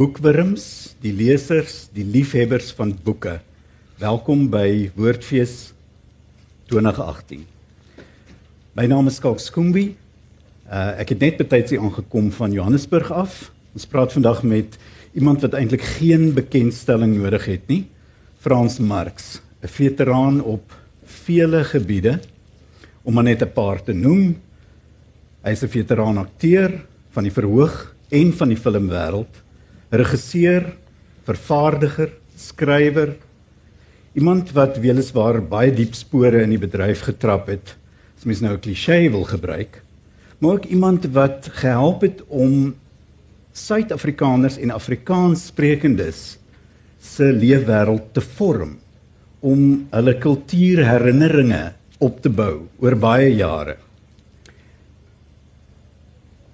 boekwurms, die lesers, die liefhebbers van boeke. Welkom by Woordfees 2018. My naam is Skalk Skoombie. Uh, ek het net betyds hier aangekom van Johannesburg af. Ons praat vandag met iemand wat eintlik geen bekendstelling nodig het nie. Frans Marx, 'n veteraan op vele gebiede om maar net 'n paar te noem. Hy is 'n veteraan akteur van die verhoog en van die filmwêreld regisseur, vervaardiger, skrywer, iemand wat weliswaar baie diep spore in die bedryf getrap het, as mens nou 'n klise wil gebruik, maar ook iemand wat gehelp het om Suid-Afrikaners en Afrikaanssprekendes se leefwêreld te vorm om hulle kultuurherinneringe op te bou oor baie jare.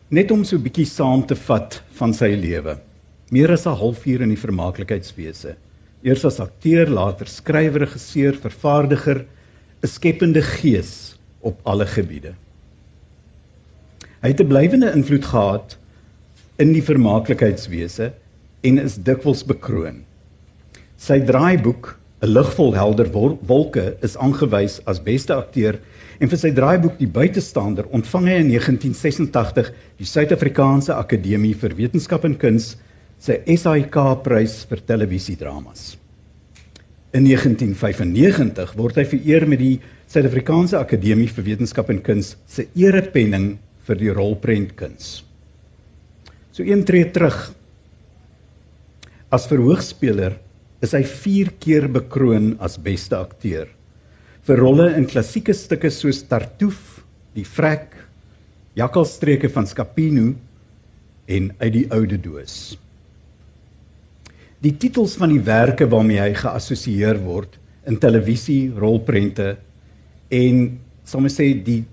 Net om so 'n bietjie saam te vat van sy lewe meer as 'n halfuur in die vermaaklikheidswese. Eers as akteur, later skrywer, regisseur, vervaardiger, 'n skepende gees op alle gebiede. Hy het 'n blywende invloed gehad in die vermaaklikheidswese en is dikwels bekroon. Sy draaiboek 'n ligvol helder wolke is aangewys as beste akteur en vir sy draaiboek Die Buitestander ontvang hy in 1986 die Suid-Afrikaanse Akademie vir Wetenskap en Kuns sy SAIK prys vir televisiedramas. In 1995 word hy vereer met die Suid-Afrikaanse Akademie vir Wetenskap en Kuns se erepenning vir die rolprentkuns. So een tree terug. As verhoogspeler is hy 4 keer bekroon as beste akteur vir rolle in klassieke stukke soos Tartuffe, Die Vrek, Jakkalstreke van Scapino en Uit die oude doos. Die titels van die werke waarmee hy geassosieer word in televisie, rolprente en soms sê die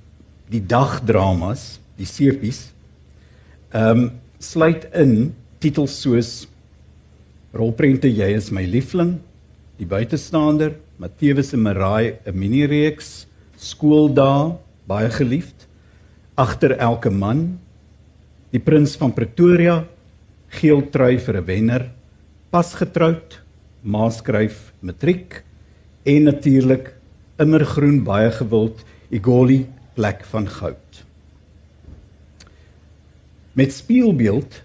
die dagdramas, die seepies, ehm um, sluit in titels soos rolprente Jy is my liefling, Die buitestander, Matteus en Marai, 'n minireeks, Skooldae, baie geliefd, Agter elke man, Die prins van Pretoria, Geeltrui vir 'n wenner pas getroud, ma skryf matriek en natuurlik immergroen baie gewild Igoli plek van goud. Met speelbeeld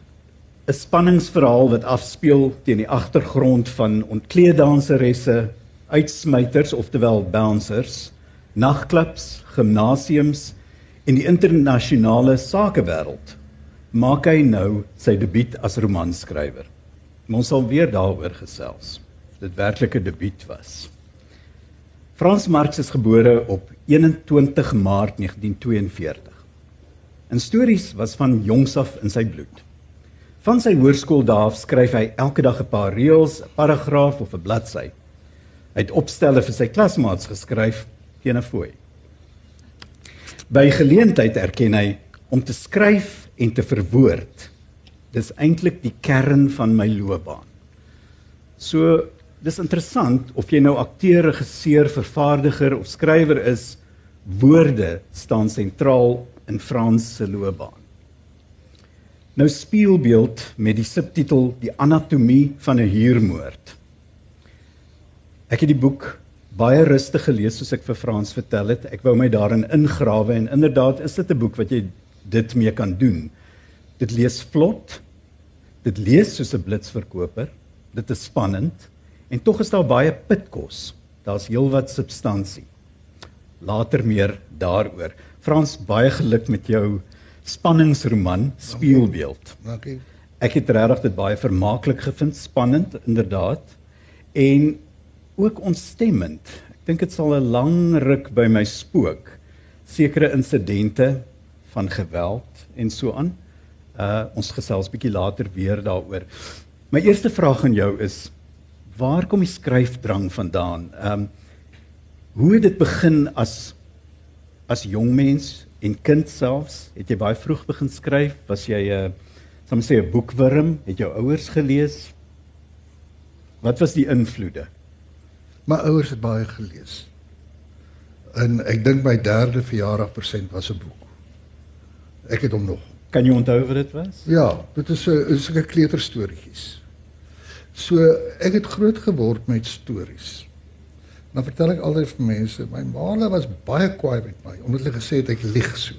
'n spanningsverhaal wat afspeel teen die agtergrond van ontkleeddanseresse, uitsmyters oftewel bouncers, nagklubs, gimnasiums en die internasionale sakewêreld. Maak hy nou sy debuut as romanskrywer. Ons sal weer daaroor gesels. Dit werklike debuut was. Frans Marx is gebore op 21 Maart 1942. En stories was van jongs af in sy bloed. Van sy hoërskooldae af skryf hy elke dag 'n paar reëls, 'n paragraaf of 'n bladsy. Hy het opstelle vir sy klasmaats geskryf teen 'n fooi. By geleentheid erken hy om te skryf en te verwoord dis eintlik die kern van my loopbaan. So dis interessant of jy nou akteur, regisseur, vervaardiger of skrywer is, woorde staan sentraal in Frans se loopbaan. Nou speelbeeld met die subtitel Die anatomie van 'n huurmoord. Ek het die boek baie rustig gelees soos ek vir Frans vertel het. Ek wou my daarin ingrawe en inderdaad is dit 'n boek wat jy dit mee kan doen. Dit lees vlot. Dit lees soos 'n blitsverkoper. Dit is spannend en tog is daar baie pitkos. Daar's heelwat substansie. Later meer daaroor. Frans, baie geluk met jou spanningsroman Speelbeeld. Dankie. Ek het regtig dit baie vermaaklik gevind, spannend inderdaad en ook ontstemmend. Ek dink dit sal 'n lang ruk by my spook. Sekere insidente van geweld en so aan. Uh ons gesels bietjie later weer daaroor. My eerste vraag aan jou is waar kom die skryfdrang vandaan? Um hoe het dit begin as as jong mens en kind selfs? Het jy baie vroeg begin skryf? Was jy 'n uh, sal ons sê 'n boekwurm? Het jou ouers gelees? Wat was die invloede? My ouers het baie gelees. En ek dink my derde verjaardag persent was 'n boek. Ek het hom nog Kan jy onthou wat dit was? Ja, dit is 'n sulke kleuterstories. So ek het groot geword met stories. Dan vertel ek altyd vir mense, my ma was baie kwaai met my omdat hulle gesê het ek lieg so.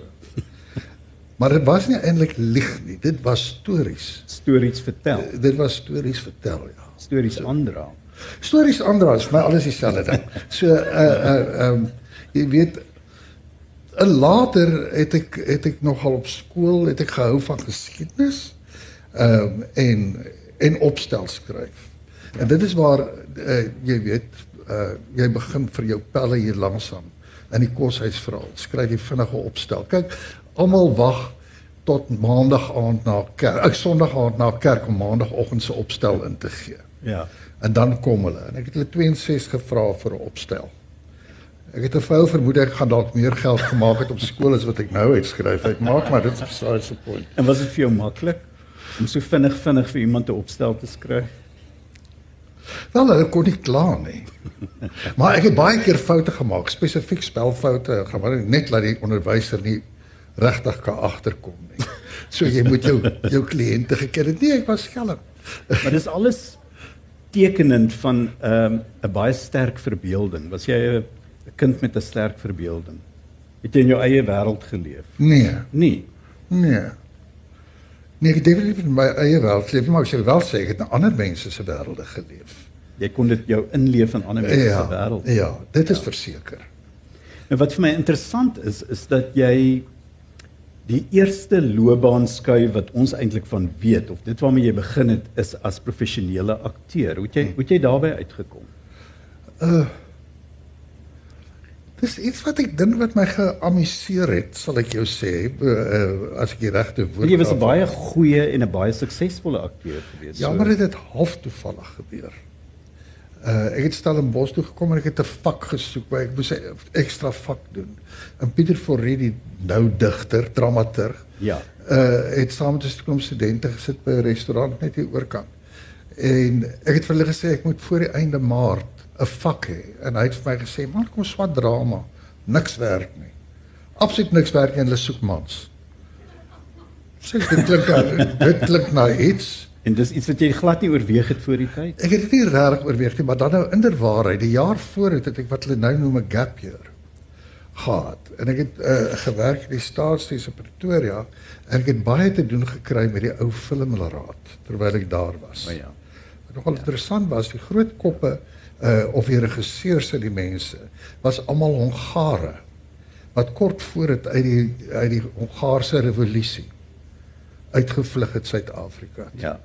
Maar dit was nie eintlik lieg nie, dit was stories. Stories vertel. Uh, dit was stories vertel, ja. Stories so, aandra. Stories aandra is my alles dieselfde ding. So uh uh um jy weet later het ek het ek nogal op skool het ek gehou van geskiedenis. Ehm um, en en opstel skryf. En dit is waar uh, jy weet uh jy begin vir jou pelle hier langsam in die koshuis verhaal. Skryf jy vinnige opstel. Kyk, almal wag tot maandag aand na kerk. Ek sonderdag aand na kerk om maandagooggend se opstel in te gee. Ja. En dan kom hulle en ek het hulle 62 gevra vir 'n opstel. Ek het 'n vrou vermoed ek gaan dalk meer geld gemaak het op skool as wat ek nou uitskryf. Ek maak maar dit is besides the point. En was dit vir jou maklik om so vinnig vinnig vir iemand 'n opstel te skryf? Wel, hulle kon nie kla nie. Maar ek het baie keer foute gemaak, spesifiek spelfoute, gewoon net laat die onderwyser nie regtig kan agterkom nie. So jy moet jou jou kliënte geken het. Nee, ek was skelm. Maar dis alles tekenend van ehm, 'n um, baie sterk verbeelding. Was jy 'n kind met 'n sterk verbeelding? Het jy in jou eie wêreld geleef? Nee. Nee. Nee. Nee, ek het nie in my eie wêreld geleef, maar ek sê wel sê ek het in ander mense se wêrelde geleef. Jy kon dit jou inleef in ander mense ja, se wêreld. Ja, dit is ja. verseker. En wat vir my interessant is, is dat jy die eerste loopbaanskuif wat ons eintlik van weet of dit waarmee jy begin het is as professionele akteur. Hoe het jy hoe het jy daarbey uitgekom? Uh Dis iets wat ek dink wat my geamuseer het, sal ek jou sê, uh, as ek die regte woord. Jy was 'n baie goeie en 'n baie suksesvolle akteur gewees. Ja, so. maar dit het half toevallig gebeur. Uh ek het Stellenbosch toe gekom en ek het 'n vak gesoek waar ek moes 'n ekstra vak doen. En Pieter Forrie die nou digter, dramaturg. Ja. Uh het saam met 'n klomp studente gesit by 'n restaurant net hier oorkant. En ek het vir hulle gesê ek moet voor die einde Maart 'n vak hê en hy het vir my gesê man kom swat drama, niks werk nie. Absoluut niks werk en hulle soek mans. Sê dit klink dit klink na iets. En dis iets wat jy glad nie oorweeg het voor die tyd. Ek het dit nie regtig oorweeg nie, maar dan nou inderwaarheid, die jaar voor het, het ek wat hulle nou noem 'n gap year gehad. En ek het uh, gewerk in die staatsdiens in Pretoria en ek het baie te doen gekry met die ou filmraad terwyl ek daar was. O ja. Wat nogal ja. interessant was, die groot koppe uh of die regisseurs en die mense was almal Hongare wat kort voor dit uit die uit die Hongaarse revolusie uitgevlug het Suid-Afrika. Ja.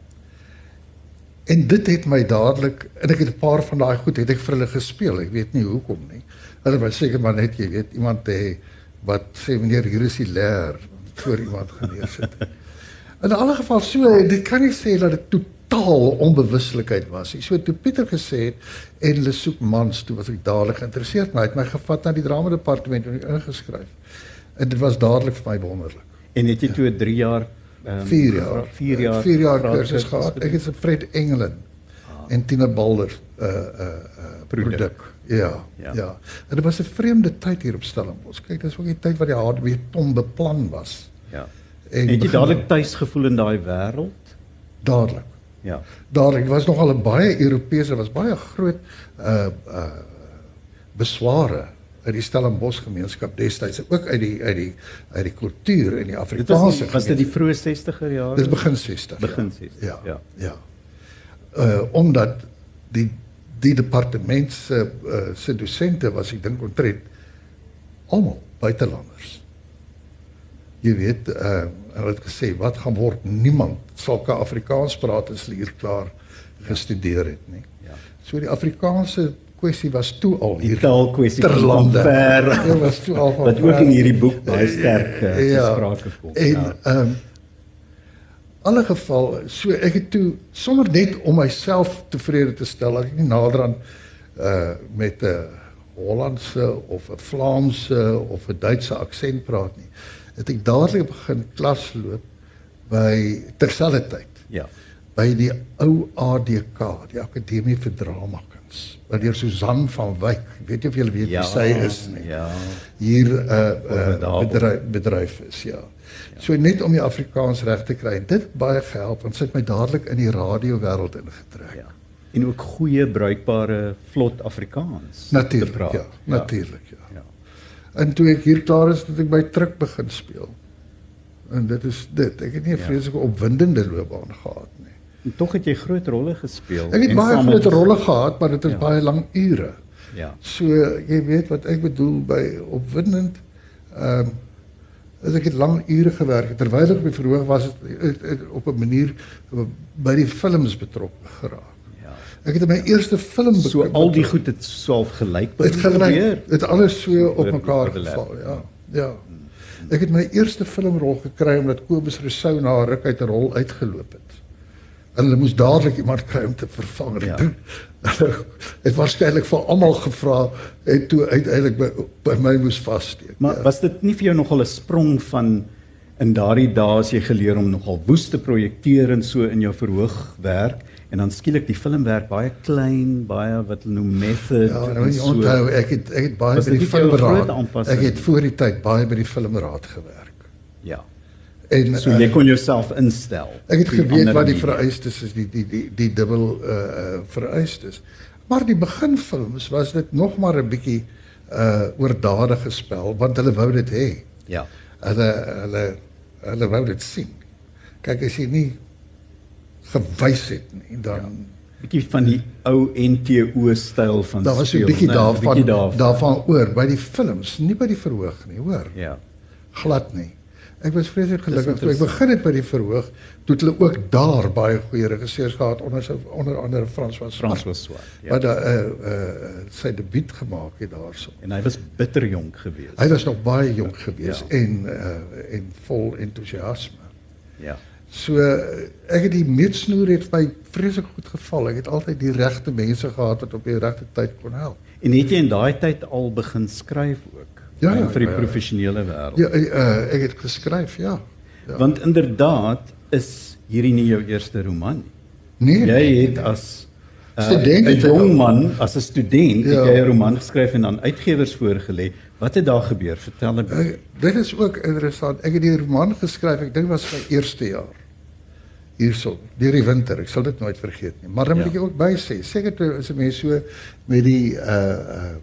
En dit het my dadelik en ek het 'n paar van daai goed het ek vir hulle gespeel. Ek weet nie hoekom nie. Hulle was seker maar net jy weet iemand te wat sê meneer hier is die leer voor iemand gelees het. In alle geval so dit kan nie sê dat dit totaal onbewuslikheid was nie. So toe Pieter gesê het en hulle soek mans toe was ek dadelik geïnteresseerd maar hy het my gevat na die drama departement en ingeskryf. En dit was dadelik vir my wonderlik. En het jy toe 3 jaar 4 um, jaar 4 jaar 4 jaar kursus gehad. Ek het se Fred Engelen ah. en Tina Balder uh uh, uh produk. Ja, ja. Ja. En dit was 'n vreemde tyd hier op Stellenbosch. Kyk, dis ook die tyd wat die hardware ton beplan was. Ja. En het jy dadelik tuis gevoel in daai wêreld? Dadelik. Ja. Dadelik was nog al 'n baie Europese was baie groot uh uh besware uit die Stellenbosch gemeenskap destyds ook uit die uit die uit die kultuur en die Afrikaanse was, was dit die vroeë 60er jare dis begin 60 begin 60 ja ja, ja. Uh omdat die die departement se uh, se dosente was ek dink ontrent almal buitelanders jy weet uh hulle het gesê wat gaan word? Niemand sulke Afrikaans praat as hulle hier klaar gestudeer het nie. Ja. So die Afrikaanse kwessie was toe al hier taal kwessie ter lande. ver ja, was toe al wat ook in hierdie boek baie sterk uh, ja, sprake kom. En ja. ehm ja. um, alle geval so ek het toe sommer net om myself tevrede te stel dat ek nie nader aan uh met 'n Hollandse of 'n Vlaamse of 'n Duitse aksent praat nie het ek dadelik begin klas loop by terselfdertyd ja by die ou ADK, die Akademie vir Drama Kuns. By deur Susan van Wyk. Ek weet nie of julle weet wie sy is nie. Ja. Hier 'n uh, uh, bedryf bedryf is, ja. So net om die Afrikaans reg te kry. Dit het baie gehelp sy het my dadelik in die radio wêreld ingetrek. Ja. En ook goeie bruikbare vlot Afrikaans. Natuurlik, ja, natuurlik, ja. Ja. En toe ek hier klaar is, het ek by Truk begin speel. En dit is dit. Ek het nie 'n Ja. vreeslike opwindende loopbaan gehad nie. En tog het jy groot rolle gespeel. Ek het baie groot rolle gehad, maar dit is Ja. baie lang ure. Ja. So jy weet wat ek bedoel by opwindend. Ehm um, as ek het lang ure gewerk terwyl ek op die verhoog was het, het, het op 'n manier by die films betrokke geraak. Ja. Ek het my eerste film So betrokke- al die goed het swaalf gelyk gelyk, gebeur. het alles so op mekaar geval, ja. Ja. Ek het my eerste filmrol gekry omdat Kobus Rousseau na 'n ruk uit 'n rol uitgeloop het. En hulle moes dadelik iemand kry om te vervang. Ja. Ja. het waarskynlik vir almal gevra en toe uiteindelik by, by my moes vassteek. Maar was dit nie vir jou nogal 'n sprong van in daardie dae as jy geleer om nogal woes te projekteer en so in jou verhoog werk en dan skielik die filmwerk baie klein, baie wat hulle noem method Ja, nou jy onthou ek het ek het baie Was by die nie filmraad. Ek het voor die tyd baie by die filmraad gewerk. Ja. En So eh, jy kon jouself instel. Ek het geweet wat die vereistes is, die die die die dubbel uh vereistes. Maar die beginfilms was dit nog maar 'n bietjie uh oordadige spel want hulle wou dit hê. Ja. Hulle hulle hulle wou dit sien. Kyk as jy nie gewys het nie, dan ja. bietjie van die ou NTO styl van daar was 'n bietjie daarvan daarvan. daarvan oor by die films, nie by die verhoog nie, hoor. Ja. Glad nie. Ek was vreeslik gelukkig toe ek begin het by die verhoog, toe het hulle ook daar baie goeie regisseurs gehad onder onder andere Frans van Frans Swart. was swart. Ja. Wat daar uh, uh, sy debuut gemaak het daarso. En hy was bitter jonk geweest. Hy was nog baie jonk geweest Ja. en uh, en vol entoesiasme. Ja. So uh, ek het die meetsnoer het my vreeslik goed geval. Ek het altyd die regte mense gehad wat op die regte tyd kon help. En het jy in daai tyd al begin skryf ook? Ja, ja, vir die ja. professionele wêreld. Ja, uh, ek het geskryf, ja. ja. Want inderdaad is hierdie nie jou eerste roman nee, nie. Jy het as uh, Student 'n jong man, as 'n student, Ja. het jy 'n roman geskryf en aan uitgewers voorgelê. Wat het daar gebeur? Vertel bietjie. Ek, dit is ook interessant. Ek het die roman geskryf, ek dink was my eerste jaar. Hierso, deur die winter. Ek sal dit nooit vergeet nie. Maar dan moet Ja. ek ook by sê, seker toe is 'n mens so met die uh uh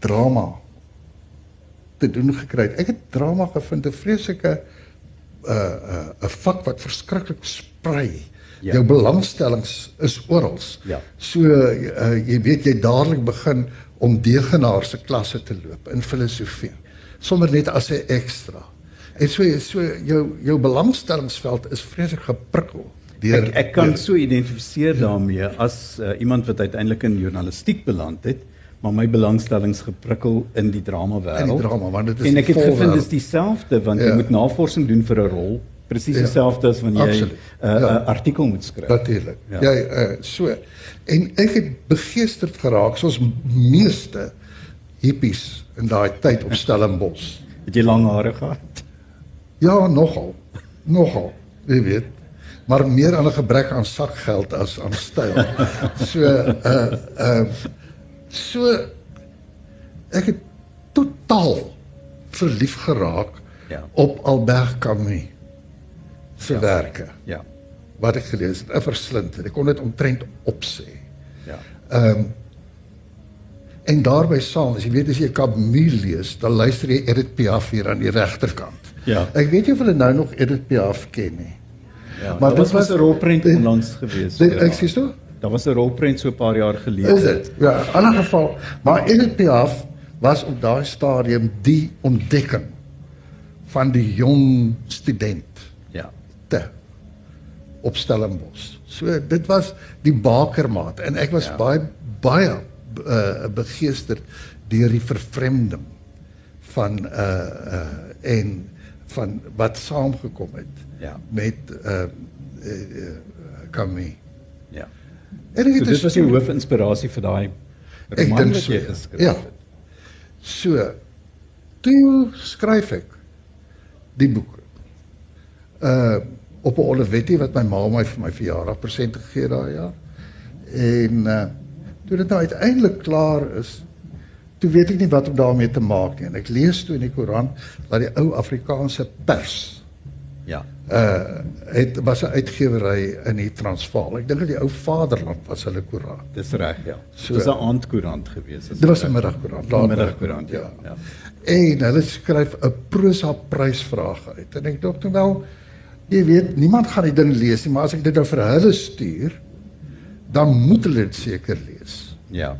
drama te doen gekry. Ek het drama gevind 'n vreeslike uh uh 'n vak wat verskriklik sprei. Ja. Jou belangstellings is oral. Ja. So uh, jy weet jy dadelik begin om degenaar se klasse te loop in filosofie. Sommer net as 'n ekstra. En so so jou jou belangstellingsveld is vreeslik geprikkel deur Ek ek kan deur- so identifiseer daarmee as uh, iemand wat uiteindelik in journalistiek beland het, maar my belangstellings geprikkel in die drama wêreld. In die drama, want dit is En ek het gevind volwêreld. dis dieselfde want jy Ja. moet navorsing doen vir 'n rol, presies Ja, dieselfde as wanneer jy 'n uh, Ja. uh, artikel moet skryf. Natuurlik. Ja. Ja, ja uh, so. En ek het begeesterd geraak soos meeste hippies in daai tyd op Stellenbosch. Het jy lang hare gehad? Ja, nogal. Nogal, jy weet. Maar meer aan 'n gebrek aan sakgeld as aan styl. So uh uh so ek het totaal verlief geraak Ja. op Albert Camus se Ja. werke Ja. wat ek gelees het, 'n verslind. Ek kon dit omtrent opsê. Ja. Ehm um, en daarbey saam, as jy weet as jy Camus lees, dan luister jy Edith Piaf hier aan die regterkant. Ja. Ek weet nie of hulle nou nog Edith Piaf ken nie. Ja, Maar dit was 'n rolprent onlangs gewees. Dit, ja. ek sê so. Daar was 'n rolprent so 'n paar jaar gelede. Is dit? Ja, in 'n geval, maar Edith Piaf was op daai stadium die ontdekking van die jong student Ja. te op Stellenbosch. So dit was die bakermaat en ek was ja. baie baie uh, begeesterd deur die vervreemding van uh uh en van wat saamgekom het Ja. met uh, uh, uh Camus. Ja. En So dit een was die hoofinspirasie vir daai roman wat jy ja. geskryf Ja. het. So toe skryf ek die boek. Uh op 'n Olivetti wat my ma my vir my verjaardag present gegee daai jaar. En uh toe dit nou uiteindelik klaar is, toe weet ek nie wat om daarmee te maak nie. En ek lees toe in die koerant dat die ou Afrikaanse pers Ja. uh het was 'n uitgewery in die Transvaal. Ek dink dat die ou Vaderland was hulle koerant. Dis reg, ja. So- Dit was 'n aandkoerant geweest. Dit was 'n middagkoerant. Laat middagkoerant, ja. ja. En hulle skryf 'n prosa prysvraag uit. En ek dink toe wel jy weet, niemand gaan die ding lees nie, maar as ek dit nou vir hulle stuur, dan moet hulle dit seker lees. Ja.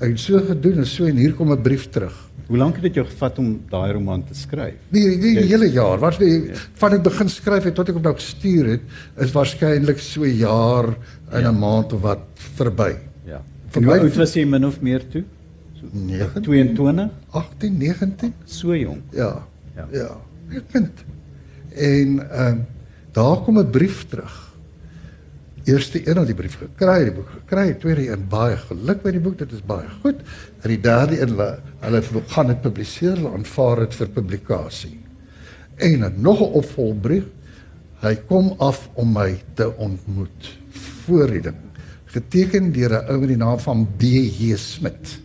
Ek het so gedoen en so en hier kom 'n brief terug. Hoe lank het dit jou gevat om daai roman te skryf? Die die, die hele jaar, wat die van ek begin skryf het tot ek hom nou gestuur het, is waarskynlik so 'n jaar en 'n Ja. maand of wat verby. Ja. Vir my- oud was jy min of meer toe? 19, 22? 18, 19? So jong. Ja. Ja. Ja. Ja. Ek kind. En ehm um, daar kom 'n brief terug. Eerste een al die brief gekry, die boek gekry, tweede een baie geluk met die boek, dit is baie goed. En die derde een hulle hulle gaan dit publiseer, hulle aanvaar dit vir publikasie. En dan nog 'n opvolgbrief. Hy kom af om my te ontmoet voor die ding. Geteken deur 'n ou met die naam van B.J. Smit.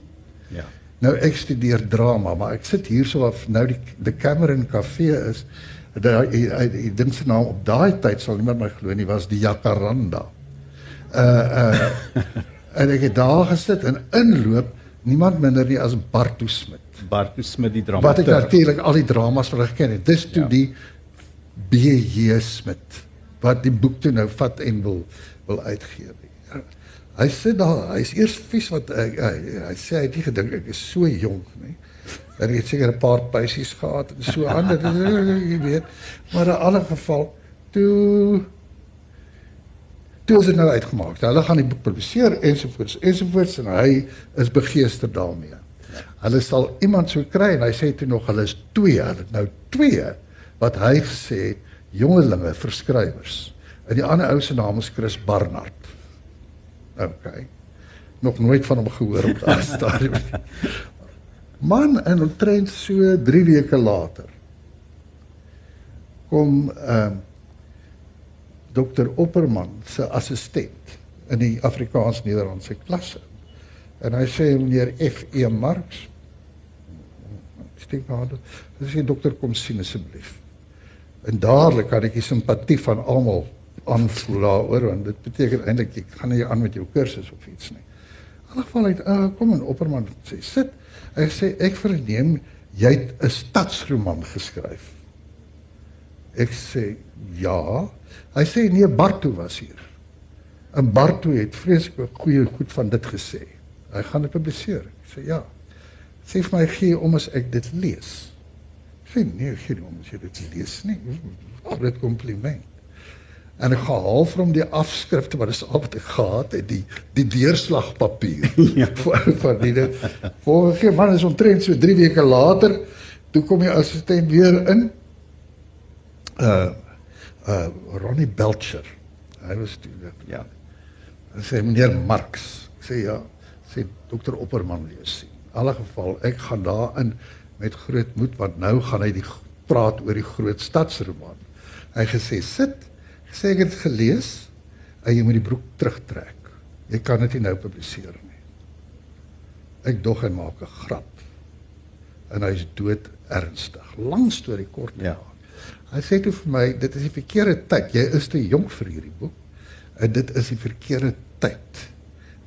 Ja. Nou ek studeer drama, maar ek sit hier so of nou die die Cameron Café is. Daai die, ding se naam op daai tyd sal niemand my glo nie was die Jacaranda. Uh uh en ek het daar gesit en inloop niemand minder nie as Bartu Smit. Bartu Smit die Wat ek dramaturg. natuurlik al die dramas van hulle geken het. Dis toe Ja. die B.J. Smit wat die boek toe nou vat en wil wil uitgee. Hy sê daar, hy's eers vies wat hy hy, hy sê hy het nie gedink ek is so jonk nie. En ek het seker 'n paar pysies gehad en so aan dit jy weet. Maar in alle geval toe toe is dit nou uitgemaak. Hulle gaan die boek publiseer ensovoorts ensovoorts en hy is begeesterd daarmee. Hulle sal iemand so kry en hy sê toe nog hulle is twee, hulle het nou twee wat hy gesê het jongelinge vir skrywers. En die ander ou se naam is Chris Barnard. OK. Nog nooit van hom gehoor op daai stadium. Man, en omtrent so 3 weke later kom ehm um, dokter Opperman se assistent in die Afrikaans-Nederlandse klasse. En hy sê meneer F.E. Marx steek aan. Hy sê dokter kom sien asseblief. En dadelik kan ek die simpatie van almal aanvoel daaroor want dit beteken eintlik jy gaan nie aan met jou kursus of iets nie. In geval het uh, kom 'n opperman sê sit. Hy sê ek verneem jy het 'n stadsroman geskryf. Ek sê ja. Hy sê nee Bartu was hier. En Bartu het vreeslik goeie goed van dit gesê. Hy gaan dit publiseer. Ek sê ja. Sê vir my gee om as ek dit lees. Ek sê nee, gee nie om as jy dit lees nie. Groot kompliment. En ek gaan haal vir hom die afskrifte wat is al wat ek gehad het, die die deurslagpapier ja. van van die ding. Keer man is omtrent so 3 weke later, toe kom die assistent weer in. Uh uh Ronnie Belcher. Hy was toe Ja. Hy sê meneer Marx. Ek sê ja, sê dokter Opperman lees sien. In alle geval ek gaan daarin met groot moed want nou gaan hy die praat oor die groot stadsroman. Hy gesê sit, sê ek het gelees en jy moet die broek terugtrek. Jy kan dit nie nou publiseer nie. Ek dog hy maak 'n grap. En hy's dood ernstig. Lang storie kort. Ja. Hy sê toe vir my, dit is die verkeerde tyd. Jy is te jonk vir hierdie boek. En dit is die verkeerde tyd.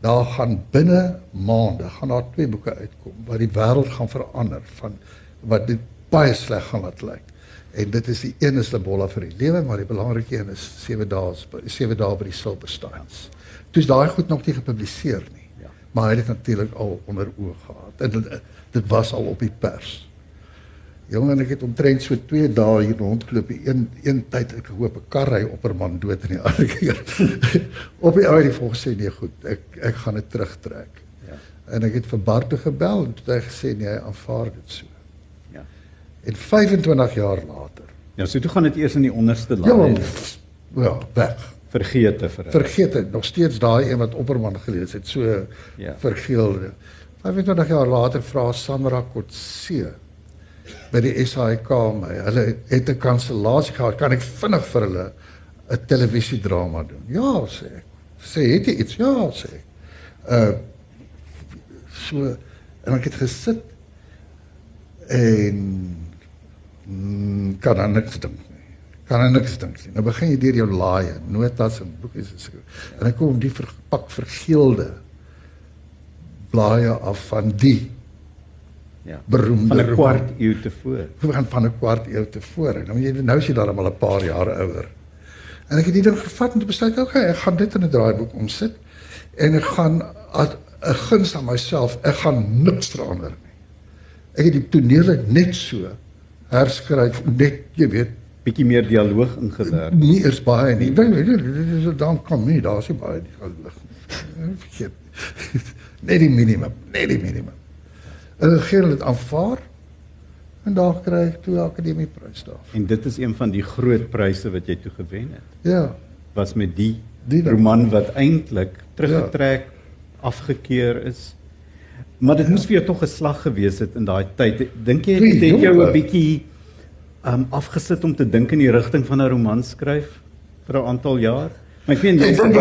Daar gaan binne maande gaan daar twee boeke uitkom wat die wêreld gaan verander van wat dit baie sleg gaan laat lyk. En dit is die een is Lebolla vir die lewe, maar die belangrike een is sewe dae sewe dae by die Silversteins. Toe's daai goed nog nie gepubliseer nie. Ja. Maar hy het dit natuurlik al onder oë gehad. En dit, dit was al op die pers. Jong en ek het omtrent so 2 dae hier rondgeloop. Een een tyd ek gehoop 'n kar ry op 'n man dood en die ander keer op die ou het die volgens sê nee goed, ek ek gaan dit terugtrek. Ja. En ek het vir Bart toe gebel en toe het hy gesê nee, hy aanvaar dit so. En 25 jaar later. Ja, so toe gaan dit eers in die onderste Ja, laag. ja, weg. Vergeete vir. Vergeet dit nog steeds daai een wat Opperman gelees het, so ja. vergeelde. 25 jaar later vra Samra Kotse by die SAIK my. Hulle het 'n kansellasie gehad. Kan ek vinnig vir hulle 'n televisiedrama doen. Ja, sê ek. Sê het jy iets? Ja, sê ek. Uh so en ek het gesit en mm, kan aan niks dink nie. Kan aan niks dink nie. Nou begin jy deur jou laaie, notas en boeke se skryf. En dan kom die verpak vergeelde blaaie af van die Ja. beroemde Van 'n kwart eeu tevore. Gaan van 'n kwart eeu tevore. Nou jy nou is jy dan al 'n paar jare ouer. En ek het die ding gevat en besluit okay, ek gaan dit in 'n draaiboek omsit en ek gaan 'n guns aan myself, ek gaan niks verander nie. Ek het die tonele net so herskryf, net jy weet, Bietjie meer dialoog ingewerk. nie eers baie nie. Dink jy dit is dan kom nie, daar's nie baie dialoog nie. Vergeet. Net die minimum, net die minimum. En ek gee dit aanvaar en daar kry ek toe akademieprys daar. En dit is een van die groot pryse wat jy toe gewen het. Ja. Was met die, Die roman wat eintlik teruggetrek, afgekeur is. Maar dit moes vir jou tog 'n slag gewees het in daai tyd. Dink jy dit het jou jonge. 'n bietjie um afgesit om te dink in die rigting van 'n roman skryf vir 'n aantal jaar? Maar ek weet jy 'n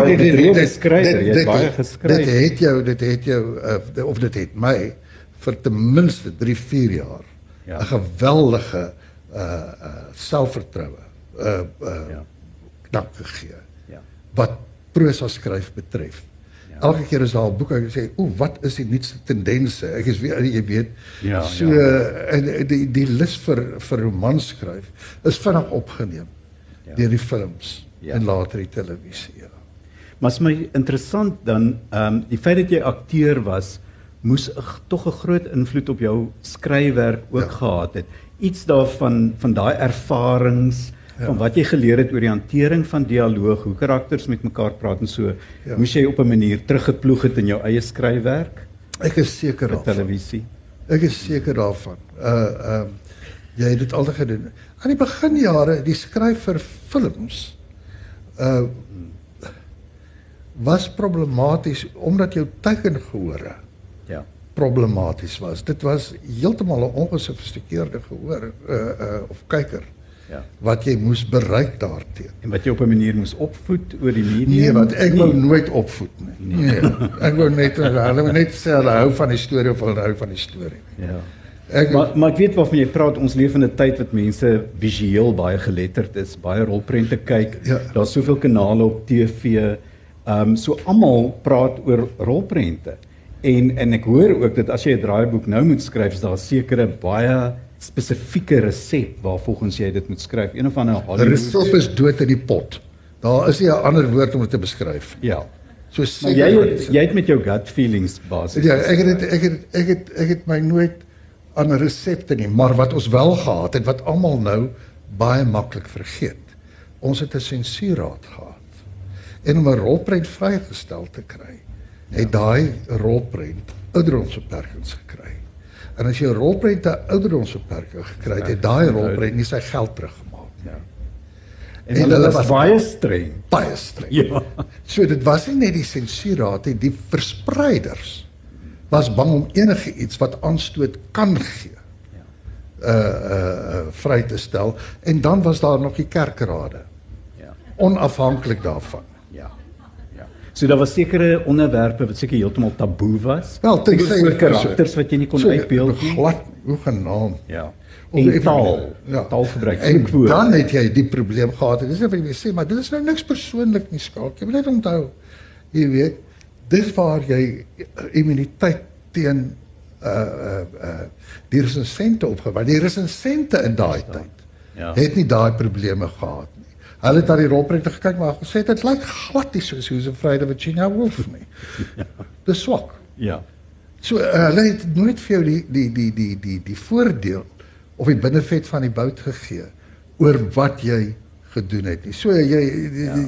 baie skrywer, jy het baie Dit geskryf. het jou, dit het jou uh, of dit het my vir ten minste 3, 4 jaar 'n Ja. geweldige uh uh selfvertroue uh uh Ja. knap gegee Ja. wat prosa skryf betref. Ja. Elke keer as daar 'n boek uit sê, "O, wat is die nuutste tendense?" Ek is weer jy weet. Ja, so ja. en die die lus vir vir romans skryf is vinnig opgeneem Ja. deur die films Ja. en later die televisie. Ja. Maar is my interessant dan ehm um, die feit dat jy akteur was moes tog 'n groot invloed op jou skryfwerk ook Ja. gehad het. Iets daarvan van daai ervarings Ja. van wat jy geleer het oor die hantering van dialoog, hoe karakters met mekaar praat en so, Ja. moes jy op 'n manier teruggeploeg het in jou eie skryfwerk Ek is seker daarvan. televisie. Ek is seker daarvan. Uh ehm um, jy het dit altyd gedoen. Aan die beginjare, die skryf vir films uh was problematies omdat jou tekengehore Ja. problematies was. Dit was heeltemal 'n ongesofistikeerde gehoor uh uh of kyker Ja. wat jy moes bereik daarteenoor. En wat jy op 'n manier moes opvoed oor die medium. Nee, want ek wou nooit opvoed nie. Nee. Ek wou net hulle wou net sê hulle hou van die storie of hulle hou van die storie. Ja. Ek Maar maar ek weet waarvan jy praat. Ons leef in 'n tyd wat mense visueel baie geletterd is, baie rolprente kyk. Ja. Daar's soveel kanale op TV. Ehm um, so almal praat oor rolprente. En en ek hoor ook dat as jy 'n draaiboek nou moet skryf, is daar sekere baie spesifieke resep waarvolgens jy dit moet skryf. Een of ander Hollywood. resep is dood in die pot. Daar is nie 'n ander woord om dit te beskryf. Ja. So Maar jy het, jy het met jou gut feelings basies. ja, ek het dit- ek het ek het ek het my nooit aan resepte nie, maar wat ons wel gehad het wat almal nou baie maklik vergeet. Ons het 'n sensuurraad gehad. En om 'n rolprent vrygestel te kry, het daai rolprent ouderdomsbeperkings gekry. En as jy 'n rolprent 'n ouderdomsbeperking gekry het, het daai rolprent nie sy geld teruggemaak nie. Ja. En, En hulle was baie streng. Baie streng. Ja. So dit was nie net die sensuurraad nie, die verspreiders was bang om enige iets wat aanstoot kan gee. Uh uh uh, vry te stel en dan was daar nog die kerkrade Ja. onafhanklik daarvan. Ja. Ja. So daar was sekere onderwerpe wat seker heeltemal taboe was. Wel, tensy- Seker karakters wat jy nie kon So, uitbeeld nie. Glad hoe genaamd. Ja. En taal. Ja. Taalgebruik. En vloekwoorde. dan het jy die probleem gehad. Dis net wat jy sê, maar dit is nou niks persoonlik nie, skalk. Jy moet net onthou, jy weet, dis waar jy immuniteit teen uh uh uh die resensente opgebou. Die resensente in daai tyd Ja. het nie daai probleme gehad. Hulle het na die rolprente gekyk maar gesê dit lyk glad nie soos Susan Friday Virginia Woolf nie. Dis swak. Ja. So uh, hulle het nooit vir jou die die die die die die voordeel of die binnevet van die bout gegee oor wat jy gedoen het nie. So jy jy, jy,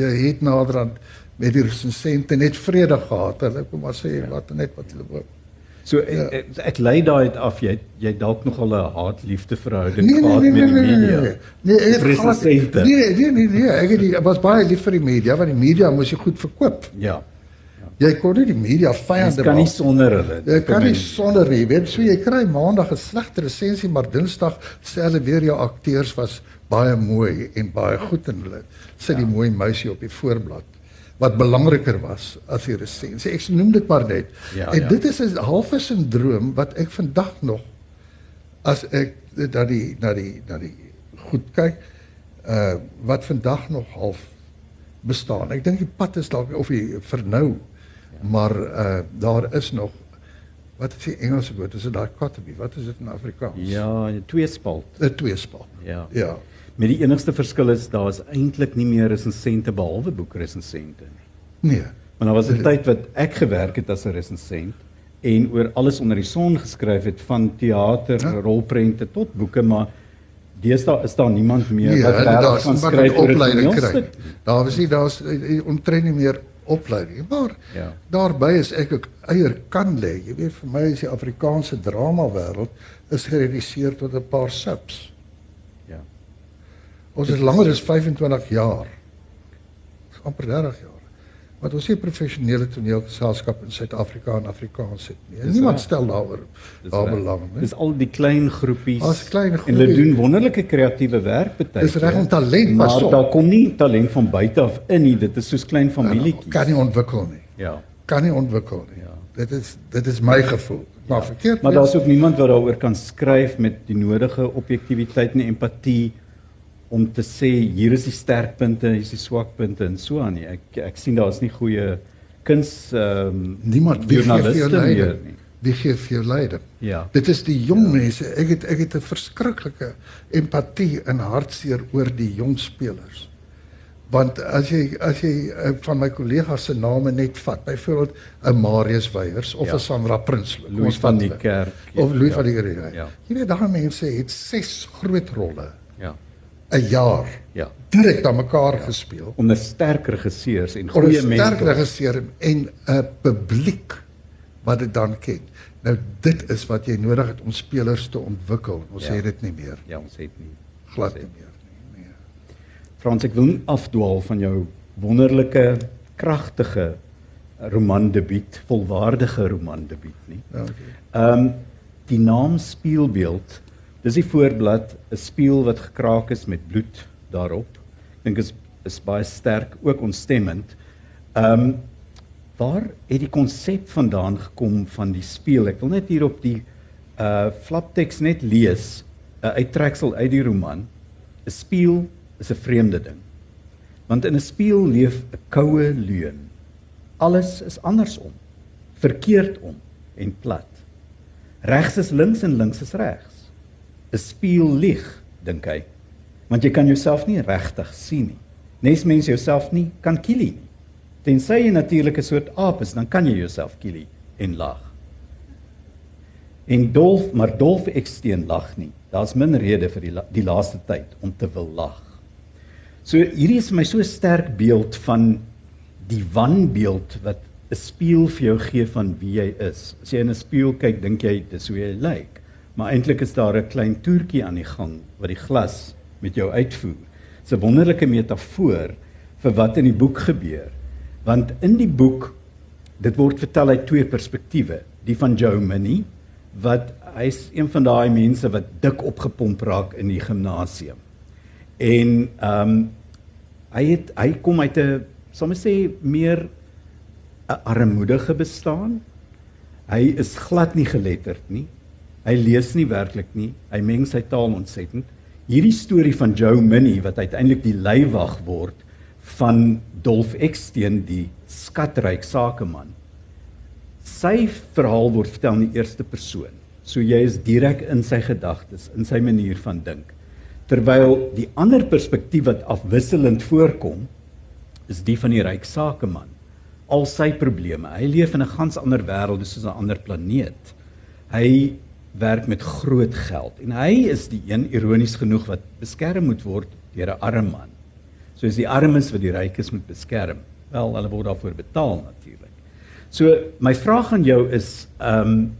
jy het naderhand met die resensente net vrede gehad. Hulle kom maar sê ja. wat net wat hulle wou. So ja. ek, ek lei daai af jy jy dalk nogal 'n haat-liefde verhouding Nee nee gehad nee met nee die nee. media. Nee, nee ek het glad- Resensente. nee nee nee nee. Ek het die, ek was baie lief vir die media want die media moes jy goed verkoop. Ja. Jy kon nie die media Jy vyande kan nie sonder hulle. Jy kan nie sonder nie. Weet so jy kry maandag 'n slegte resensie, maar Dinsdag sê hulle weer jou akteurs was baie mooi en baie goed en hulle sit die mooi meisie op die voorblad wat belangriker was as die resensie. Ek noem dit maar net. Ja, en ja. dit is 'n halfe sindroom wat ek vandag nog as ek na die na die na die goed kyk uh wat vandag nog half bestaan. Ek dink die pad is dalk of die vernou. Ja. Maar uh daar is nog wat is die Engelse woord? Is dit daai dichotomy? Wat is dit in Afrikaans? Ja, twee spalt. 'n tweespal. Ja. Ja. Met die enigste verskil is daar is eintlik nie meer resensente behalwe boekresensente nie. Nee. Maar daar was 'n tyd wat ek gewerk het as 'n resensent en oor alles onder die son geskryf het van teater, Ja. rolprente tot boeke, maar deesdae is daar niemand meer Nee, wat daar's kan skryf oor opleiding kry. Daar was nie daar's eh, eh, omtrent nie meer opleiding, maar Ja. daarby is ek ook eier kan lê. Jy weet vir my is die Afrikaanse drama wêreld is gereduseer tot 'n paar subs. Ja. Ons is langer as 25 jaar. Dis amper 30 jaar. Wat ons nie professionele toneelgeselskap in Suid-Afrika en Afrikaans het nie. Niemand stel daaroor daar belang nie. Dis al die klein groepies. As klein En hulle groepies. doen wonderlike kreatiewe werk baie Dis reg om talent maar op. daar kom nie talent van buite af in nie. Dit is soos klein familietjies. kan nie ontwikkel nie. Ja. Kan nie ontwikkel nie. Ja. Dit is dit is my gevoel. Maar verkeerd. Maar daar's ook niemand wat daaroor kan skryf met die nodige objektiviteit en empatie om te sê hier is die sterkpunte, hier is die swakpunte en so aan nie. Ek ek sien daar's nie goeie kuns ehm um, niemand wie gee vir jou leiding. nie. Wie gee vir jou leiding? Ja. Dit is die jong mense. Ek het ek het 'n verskriklike empatie en hartseer oor die jong spelers. Want as jy as jy uh, van my kollegas se name net vat, byvoorbeeld 'n Marius Weyers of 'n Ja. Sandra Prinsloo, Louis van die. Kerk. of Louis ja. van die Kerk. Ja. Jy weet daai mense het ses groot rolle Ja. 'n jaar Ja. direk aan mekaar ja. gespeel. Onder sterk regisseurs en Oor 'n goeie sterk mentors. regisseur en 'n publiek wat dit dan ken. Nou dit is wat jy nodig het om spelers te ontwikkel. Ons Ja. het dit nie meer. Ja, ons het nie. Glad Ons nie het- meer nie. Nee. Frans, ek wil nie afdwaal van jou wonderlike, kragtige romandebuut, volwaardige romandebuut nie. Ja, okay. Ehm um, die naam Spieelbeeld, dis die voorblad, 'n spieël wat gekraak is met bloed daarop. Ek dink is is baie sterk, ook ontstemmend. Ehm um, waar het die konsep vandaan gekom van die spieël? Ek wil net hier op die uh flapteks net lees 'n uittreksel uit die roman. 'n Spieël is 'n vreemde ding. Want in 'n spieël leef 'n koue leuen. Alles is andersom, verkeerd om en plat. Regs is links en links is regs. 'n Spieël lieg, dink hy. Want jy kan jouself nie regtig sien nie. Nes mens jouself nie kan kielie nie. Tensy jy 'n soort aap is, dan kan jy jouself kielie en lag. En Dolf, maar Dolf Eksteen lag nie. Daar's min rede vir die la, die laaste tyd om te wil lag. So hierdie is my so sterk beeld van die wanbeeld wat 'n spieël vir jou gee van wie jy is. As jy in 'n spieël kyk, dink jy dis hoe jy lyk. Maar eintlik is daar 'n klein toertjie aan die gang wat die glas met jou uitvoer. Dis 'n wonderlike metafoor vir wat in die boek gebeur. Want in die boek dit word vertel uit twee perspektiewe, die van Joe Minnie wat hy's een van daai mense wat dik opgepomp raak in die gimnasium. En ehm um, hy het hy kom uit 'n ons sê meer 'n armoedige bestaan. Hy is glad nie geletterd nie. Hy lees nie werklik nie. Hy meng sy taal ontsettend. Hierdie storie van Joe Minnie wat uiteindelik die leiwag word van Dolf Eksteen die skatryk sakeman. Sy verhaal word vertel in die eerste persoon. So jy is direk in sy gedagtes, in sy manier van dink. Terwyl die ander perspektief wat afwisselend voorkom is die van die ryk sakeman. Al sy probleme. Hy leef in 'n gans ander wêreld, dis soos 'n ander planeet. Hy werk met groot geld en hy is die een ironies genoeg wat beskerm moet word deur 'n arm man. So is die armes wat die rykes moet beskerm. Wel, hulle word daarvoor betaal natuurlik. So my vraag aan jou is ehm um,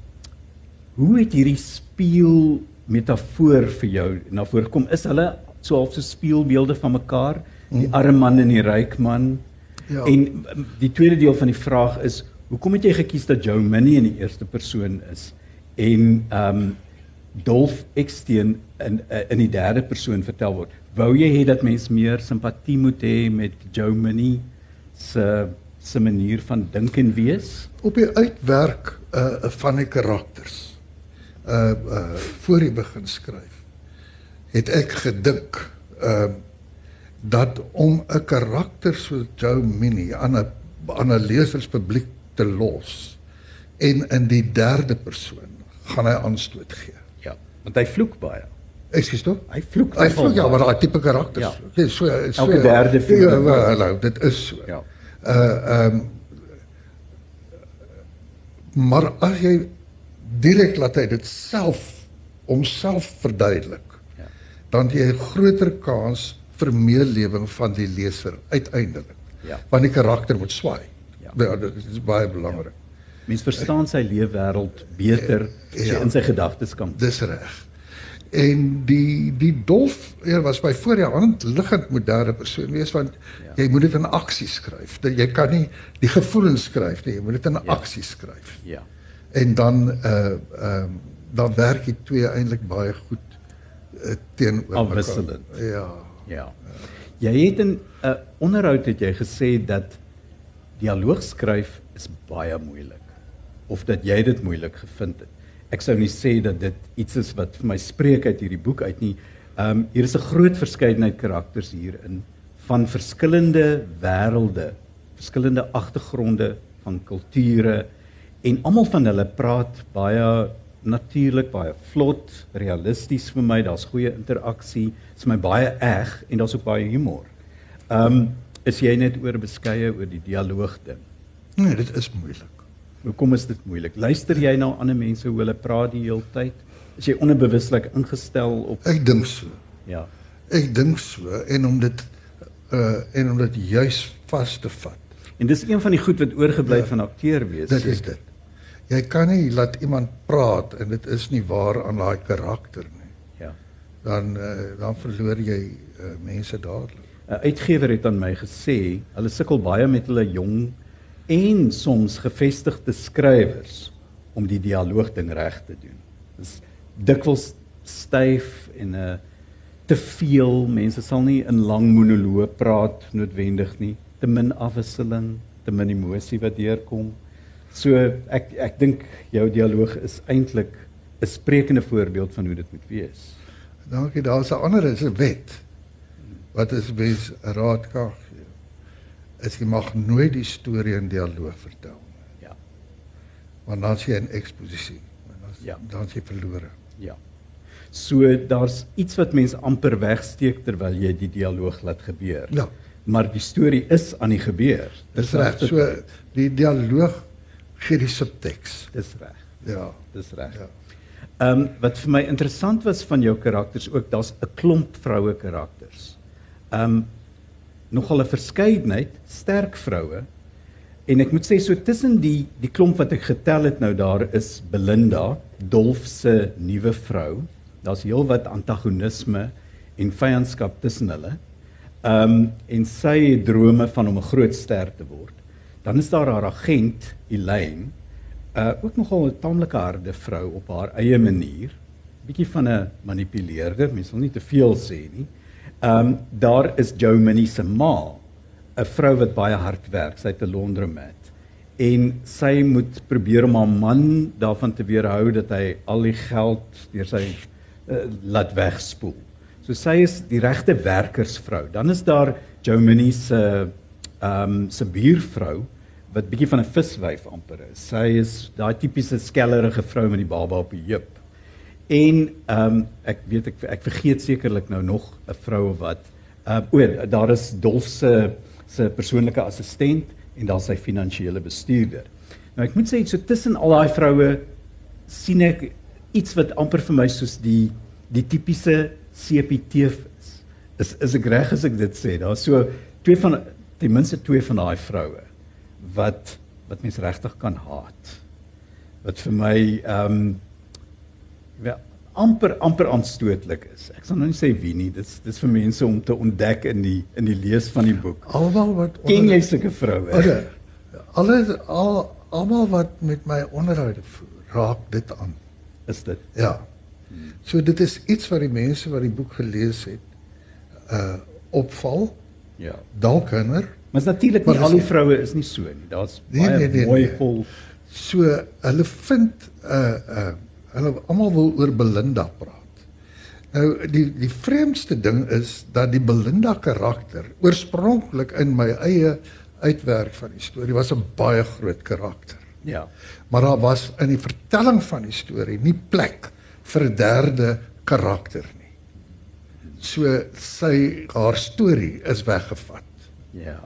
hoe het hierdie spieël metafoor vir jou na vore gekom? Is hulle so half so spieelbeelde van mekaar? Die arme man en die ryk man? Ja. En um, die tweede deel van die vraag is, hoekom het jy gekies dat Joe Minnie in die eerste persoon is en ehm um, Dolf Eksteen in uh, in die derde persoon vertel word? Wou jy hê dat mense meer simpatie moet hê met Joe Minnie se se manier van dink en wees? Op die uitwerk uh van die karakters. Uh uh voor jy begin skryf, het ek gedink uh dat om 'n karakter so Joe Minnie aan 'n aan 'n leserspubliek te los en in die derde persoon gaan hy aanstoot gee. Ja, want hy vloek baie. Ekskuus tog? Hy vloek Hy vloek ja, maar daai tipe karakters. Ja. Ja. So so Elke derde film. Ja, hallo, dit is so. Ja. Uh ehm maar as jy direk laat hy dit self homself verduidelik. Ja. Dan jy 'n groter kans vir meelewing van die leser uiteindelik. Ja. Want die karakter moet swaai. Ja. Ja, dit is baie belangrik. Mens verstaan sy leefwêreld beter as jy Ja. in sy gedagtes kan. Dis reg. En die die dolf ja, was by voor die hand liggend moet derde persoon wees want Ja. ja. jy moet dit in aksie skryf. Dat jy kan nie die gevoelens skryf nie, jy moet dit in Ja. ja. aksie skryf. Ja. En dan uh ehm dan werk die twee eintlik baie goed uh, teenoor mekaar. Ja. Ja. Jy het in 'n uh, onderhoud het jy gesê dat dialoog skryf is baie moeilik of dat jy dit moeilik gevind het. Ek sou nie sê dat dit iets is wat vir my spreek uit hierdie boek uit nie. Ehm um, hier is 'n groot verskeidenheid karakters hierin van verskillende wêrelde, verskillende agtergronde van kulture en almal van hulle praat baie natuurlik, baie vlot, realisties vir my. Daar's goeie interaksie. Dit is my baie eg en daar's ook baie humor. Ehm um, is jy net oor beskeie oor die dialoog ding? Nee, dit is moeilik. Hoekom is dit moeilik? Luister jy na ander mense hoe hulle praat die hele tyd? Is jy onbewuslik ingestel op Ek dink so. ja. Ek dink so en om dit uh en om dit juis vas te vat. En dis een van die goed wat oorgebly Ja. van akteur wees. Dit is dit. Jy kan nie laat iemand praat en dit is nie waar aan daai karakter nie. Ja. Dan uh, dan verloor jy uh, mense dadelik. 'n Uitgewer het aan my gesê, hulle sukkel baie met hulle jong en soms gevestigde skrywers om die dialoog ding reg te doen. Dis dikwels styf en 'n uh, te veel mense sal nie in lang monoloë praat noodwendig nie. Te min afwisseling, te min emosie wat deurkom. So ek ek dink jou dialoog is eintlik 'n sprekende voorbeeld van hoe dit moet wees. Dankie, daar's 'n ander is 'n wet wat is mens raad kan. Is jy mag nooit die storie in dialoog vertel nie. Ja. Want dan is jy in eksposisie. Dan Ja. dan is jy verlore. Ja. So daar's iets wat mense amper wegsteek terwyl jy die dialoog laat gebeur. Ja. Maar die storie is aan die gebeur. Dis reg. So die dialoog gee die subteks. dis reg. Ja. Dis reg. Ja. Ehm um, wat vir my interessant was van jou karakters ook, daar's 'n klomp vroue karakters. Ehm um, nogal 'n verskeidenheid sterk vroue. En ek moet sê so tussen die die klomp wat ek getel het nou daar is Belinda, Dolf se nuwe vrou. Daar's heelwat antagonisme en vyandskap tussen hulle. Ehm um, en sy het drome van om 'n groot ster te word. Dan is daar haar agent Elaine, uh ook nogal 'n taamlike harde vrou op haar eie manier. Bietjie van 'n manipuleerder, mens wil nie te veel sê nie. Ehm um, daar is Joe Minnie se ma, 'n vrou wat baie hard werk, sy het 'n laundromat. En sy moet probeer om haar man daarvan te weerhou dat hy al die geld deur sy uh, laat wegspoel. So sy is die regte werkersvrou. Dan is daar Joe Minnie se ehm um, se buurvrou wat bietjie van 'n viswyf amper is. Sy is daai tipiese skellerige vrou met die baba op die heup. En ehm um, ek weet ek ek vergeet sekerlik nou nog 'n vrou wat uh o, daar is Dolf se se persoonlike assistent en dan sy finansiële bestuurder. Nou ek moet sê so tussen al daai vroue sien ek iets wat amper vir my soos die die tipiese CPT is. Is is ek reg as ek dit sê? Daar's so twee van ten minste twee van daai vroue wat wat mens regtig kan haat. Wat vir my ehm um, ja, amper amper aanstootlik is. Ek sal nou nie sê wie nie. Dis dis vir mense om te ontdek in die in die lees van die boek. Almal wat Ken jy sulke vroue? Alle al almal wat met my onderhoude voer, raak dit aan. Is dit? Ja. So dit is iets wat die mense wat die boek gelees het uh opval, Ja. dalk hinder. Maar natuurlik nie al die vroue is nie so nie. Daar's Nee, baie nee, nee, mooi nee. vol. So hulle vind uh uh hulle almal wil oor Belinda praat. Nou die die vreemdste ding is dat die Belinda karakter oorspronklik in my eie uitwerk van die storie was 'n baie groot karakter. Ja. Maar daar was in die vertelling van die storie nie plek vir 'n derde karakter nie. So sy haar storie is weggevat. Ja.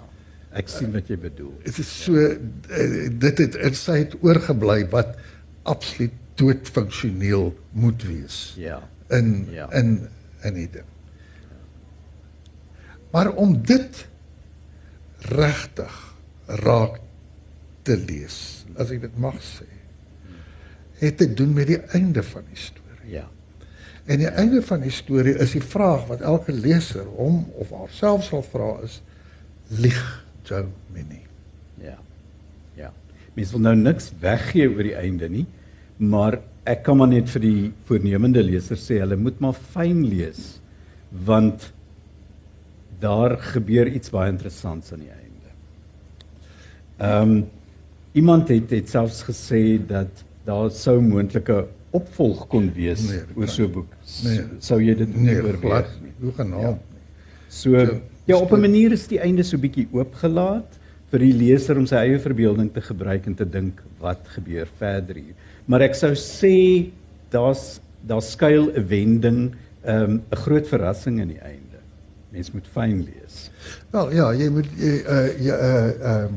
Ek sien wat jy bedoel. Dit is so eh, dit het sy het oorgebly wat absoluut doodfunksioneel moet wees Ja. in Ja. in in die ding. Maar om dit regtig raak te lees, as ek dit mag sê, het te doen met die einde van die storie. Ja. En die einde van die storie is die vraag wat elke leser hom of haarself sal vra is lieg Joe Minnie. Ja. Ja. Mens wil nou niks weggee oor die einde nie, maar ek kan maar net vir die voornemende leser sê hulle moet maar fyn lees want daar gebeur iets baie interessants aan die einde. Ehm um, iemand het het selfs gesê dat daar sou moontlike opvolg kon wees Nee, dit oor kan so 'n boek. Nee. Sou jy dit Nee, oorweeg glad nie? nie. Hoe genaamd nie. So ja, op 'n manier is die einde so bietjie oopgelaat vir die leser om sy eie verbeelding te gebruik en te dink wat gebeur verder hier. Maar ek sou sê daar's daar skuil 'n wending, ehm, 'n um, groot verrassing in die einde. Mens moet fyn lees. Wel ja, jy moet jy uh jy uh ehm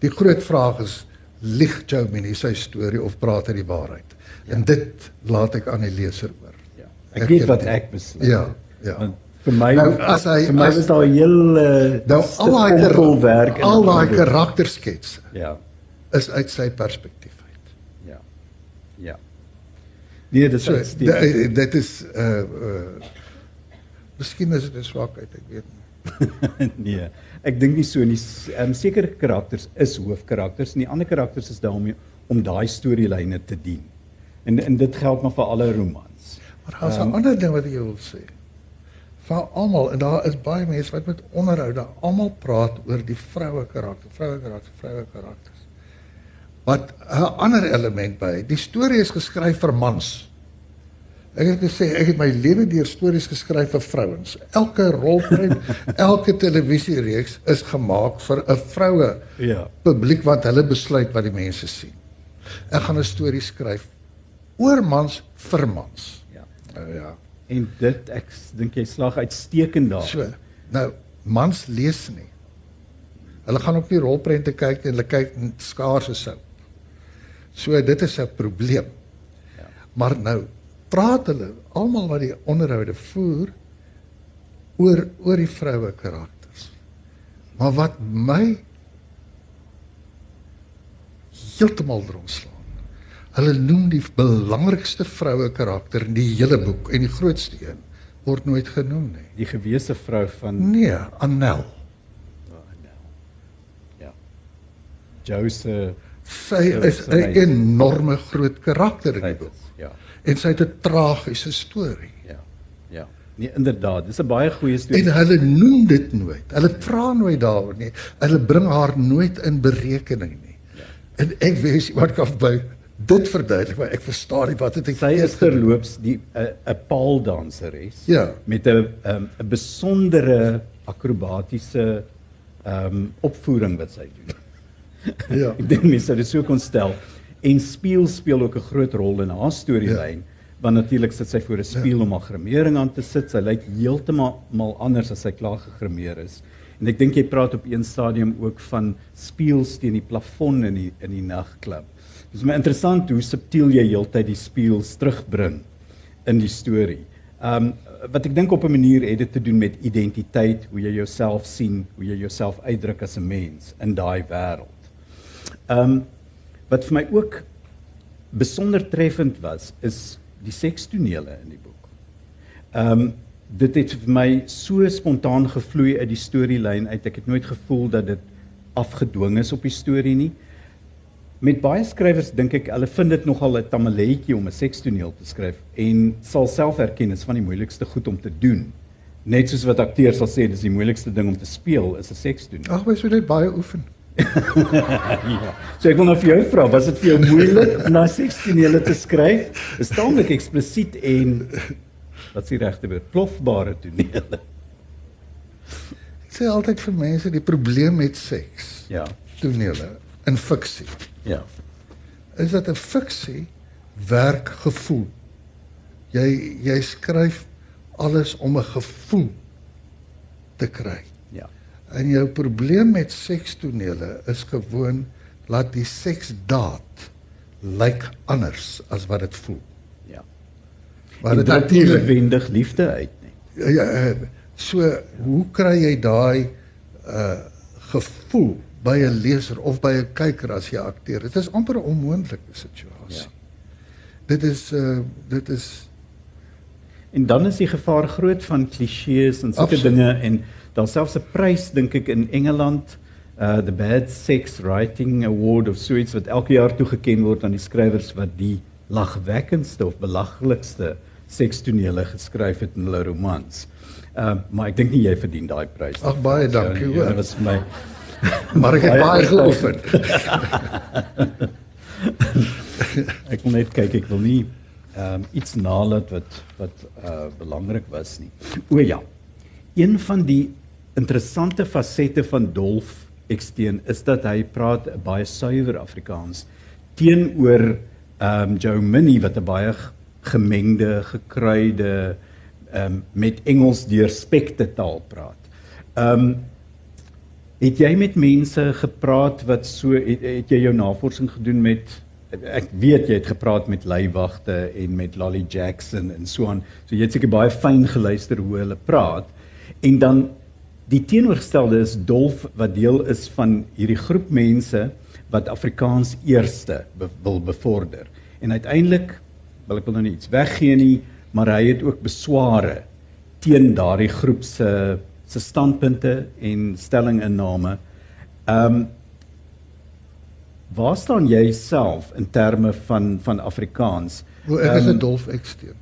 Die groot vraag is lieg Joe Minnie sy storie of praat hy die waarheid? Ja. En dit laat ek aan die leser oor. Ja. Ek weet wat ek besluit. Ja, ja. Want vir my Nou, as hy- vir my as- was daar 'n heel uh, Nou al daai werk kar- al daai karakterskets Ja. Is uit sy perspektief uit. Ja. Ja. Nee, dit is So dit, dit is uh uh Miskien is dit 'n swakheid, ek weet nie. nee, ek dink nie so nie. Ehm um, sekere karakters is hoofkarakters en die ander karakters is daar om om daai storielyne te dien. En en dit geld maar vir alle romans. Maar daar's 'n Ehm, ander ding wat ek jou wil sê. Van almal en daar is baie mense wat met onderhou daar almal praat oor die vroue karakter, vroue karakter, vroue karakters. Wat 'n ander element by. Die storie is geskryf vir mans. Ek het gesê ek het my lewe deur stories geskryf vir vrouens. Elke rolprent, elke televisiereeks is gemaak vir 'n vroue Ja. publiek want hulle besluit wat die mense sien. Ek gaan 'n storie skryf oor mans vir mans. Ja. Nou ja. En dit ek dink jy slag uitstekend daar. So. Nou mans lees nie. Hulle gaan op die rolprente kyk en hulle kyk in skaarse sout. So dit is 'n probleem. Ja. Maar nou praat hulle almal wat die onderhoude voer oor oor die vroue karakters. Maar wat my heeltemal drongslaan. Hulle noem die belangrikste vroue karakter in die hele boek en die grootste een word nooit genoem nie. Die gewese vrou van Nee, Annel. oh, nou. Ja. Jose Sy Ja, is 'n is- enorme groot karakter in die boek. Ja. En sy het 'n tragiese storie. Ja. Ja. Nee, inderdaad, dis 'n baie goeie storie. En hulle noem dit nooit. Hulle vra nooit daaroor nie. Hulle bring haar nooit in berekening nie. Ja. En ek wens iemand kan by dit verduidelik, maar ek verstaan nie wat het ek Sy is terloops die 'n 'n paaldanseres Ja. met 'n um, 'n besondere akrobatiese ehm um, opvoering wat sy doen. Ja. Ek dink mense sou dit so kon stel. En speel speel ook 'n groot rol in haar storielyn. Ja. Want natuurlik sit sy voor 'n spieël ja. om haar grimering aan te sit. Sy lyk heeltemal mal anders as sy klaar gegrimeer is. En ek dink jy praat op een stadium ook van spieëls teen die plafon in die in die nagklub. Dis my interessant hoe subtiel jy heeltyd die spieëls terugbring in die storie. Um wat ek dink op 'n manier het dit te doen met identiteit, hoe jy jouself sien, hoe jy jouself uitdruk as 'n mens in daai wêreld. Um wat vir my ook besonder treffend was, is die sekstonele in die boek. Ehm um, dit het vir my so spontaan gevloei uit die storielyn uit. Ek het nooit gevoel dat dit afgedwing is op die storie nie. Met baie skrywers dink ek hulle vind dit nogal 'n tamaletjie om 'n sekstoneel te skryf en sal self erken is van die moeilikste goed om te doen. Net soos wat akteurs sal sê dis die moeilikste ding om te speel is 'n sekstoneel. Ag, mens moet net baie oefen. ja. So ek wil nou vir jou vra, was dit vir jou moeilik om na 16 te skryf? Is taamlik eksplisiet en wat s'ie regte woord, plofbare tonele. Ek sê altyd vir mense die probleem met seks. Ja. Tonele in fiksie. Ja. Is dat 'n fiksie werk gevoel. Jy jy skryf alles om 'n gevoel te kry. Ja. En jou probleem met sekstonele is gewoon laat die seksdaad lyk anders as wat dit voel. Ja. Maar dit druk nie noodwendig liefde uit nie. Ja, ja, so hoe kry jy daai uh gevoel by 'n leser of by 'n kyker as jy akteer? Dit is amper 'n onmoontlike situasie. Ja. Dit is uh dit is En dan is die gevaar groot van klisjées en sulke dinge en dan selfs 'n prys dink ek in Engeland uh the Bad Sex Writing Award of so iets wat elke jaar toegekend word aan die skrywers wat die lagwekkendste of belaglikste sekstonele geskryf het in hulle romans. Uh maar ek dink nie jy verdien daai prys nie. Ag baie dankie hoor. Ja, dit was my maar ek het baie geoefen. ek wil net kyk, ek wil nie ehm um, iets nalat wat wat uh belangrik was nie. O ja. Een van die interessante fasette van Dolf Eksteen is dat hy praat baie suiwer Afrikaans teenoor ehm um, Joe Minnie wat 'n baie gemengde, gekruide ehm um, met Engels deurspekte taal praat. Ehm um, het jy met mense gepraat wat so het, het jy jou navorsing gedoen met ek weet jy het gepraat met leiwagte en met Lolly Jackson en so aan. So jy het seker baie fyn geluister hoe hulle praat. En dan die teenoorgestelde is Dolf wat deel is van hierdie groep mense wat Afrikaans eerste be wil bevorder. En uiteindelik wil ek wil nou nie iets weggee nie, maar hy het ook besware teen daardie groep se se standpunte en stellinginname. Ehm um, Waar staan jy self in terme van van Afrikaans? Hoe ek is 'n um, dolf eksteen.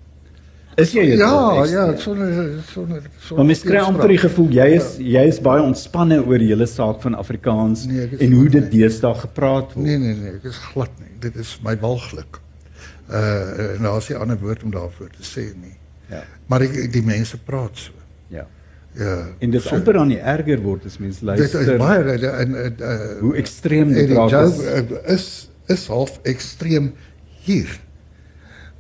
Is jy Ja, ja, sonder sonder sonder. Maar mens kry amper die gevoel jy is ja. jy is baie ontspanne oor die hele saak van Afrikaans nee, en hoe dit deesdae gepraat word. Nee nee nee, ek is glad nie. Dit is my walglik. Uh nou as jy 'n ander woord om daarvoor te sê nie. Ja. Maar ek, die mense praat so. Ja. Ja. En dit so, amper aan die erger word as mense luister. Dit is baie en uh, hoe ekstreem dit raak is. is is half ekstreem hier.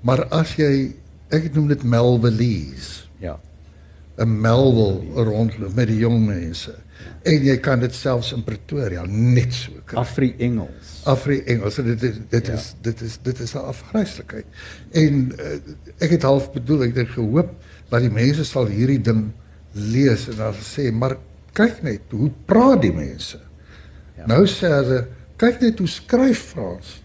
Maar as jy ek noem dit Melvillees. Ja. 'n Melville rondloop met die jong mense. En jy kan dit selfs in Pretoria net so kry. Afri Engels. Afri Engels. Dit dit dit ja. is dit is dit is 'n afgryslikheid. En uh, ek het half bedoel ek het gehoop dat die mense sal hierdie ding lees en dan sê maar kyk net hoe praat die mense. Ja. Nou sê hulle kyk net hoe skryf Frans.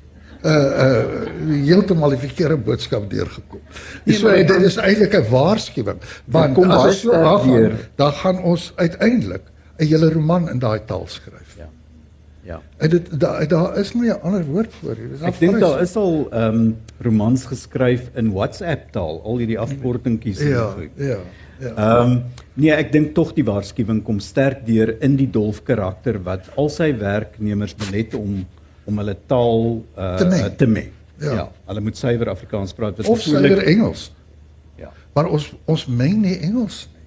Uh uh heeltemal die verkeerde boodskap deurgekom. Nee, so dit is eintlik 'n waarskuwing want kom as so afgaan dan gaan ons uiteindelik 'n hele roman in daai taal skryf. Ja. Ja. En dit daar daar is nie 'n ander woord vir dit. Ek dink daar is al ehm um, romans geskryf in WhatsApp taal, al hierdie afkortingkies ja, en goed. Ja. Ja. Ehm um, nee, ek dink tog die waarskuwing kom sterk deur in die dolf karakter wat al sy werknemers belet om om hulle taal uh, te meng. Te meng. Ja. ja, hulle moet suiwer Afrikaans praat of suiwer Engels. Ja. Maar ons ons meng nie Engels nie.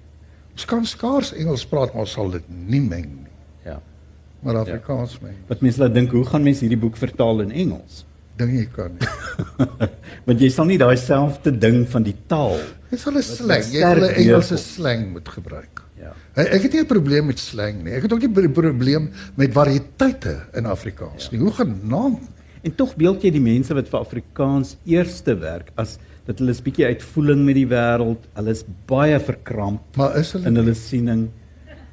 Ons kan skaars Engels praat, maar ons sal dit nie meng nie. Ja. Maar Afrikaans ja. meng. Wat mense laat dink, hoe gaan mense hierdie boek vertaal in Engels? Dink jy kan nie. Want jy sal nie daai selfde ding van die taal. Jy sal 'n slang, jy sal 'n Engelse slang moet gebruik. Ja. Ek het nie 'n probleem met slang nie. Ek het ook nie 'n probleem met variëteite in Afrikaans ja. nie. Hoe genaamd. En tog beeld jy die mense wat vir Afrikaans eerste werk as dat hulle 'n bietjie uitvoeling met die wêreld, hulle is baie verkramp maar is hulle in hulle siening.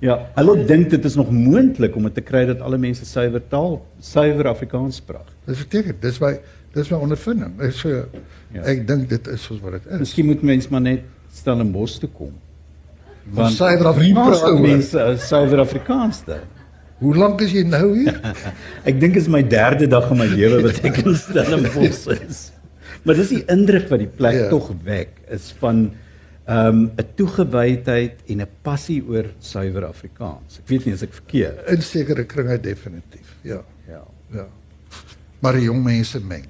Ja, hulle dink dit is nog moontlik om dit te kry dat alle mense suiwer taal, suiwer Afrikaans praat. Dis beteken dis by Dis my ondervinding. Ek so Ja. ek dink dit is soos wat dit is. Miskien moet mens maar net Stellenbosch toe kom. Van Suid-Afrikaans mense uh, Suider-Afrikaans daar. Hoe lank is jy nou hier? Ek dink is my derde dag in my lewe wat ek in Stellenbosch is. Maar dis die indruk wat die plek Ja. tog wek is van ehm, 'n um, toegewydheid en 'n passie oor suiwer Afrikaans. Ek weet nie as ek verkeerd. In sekere kringe definitief. Ja. Ja. Ja. Maar die jong mense meng.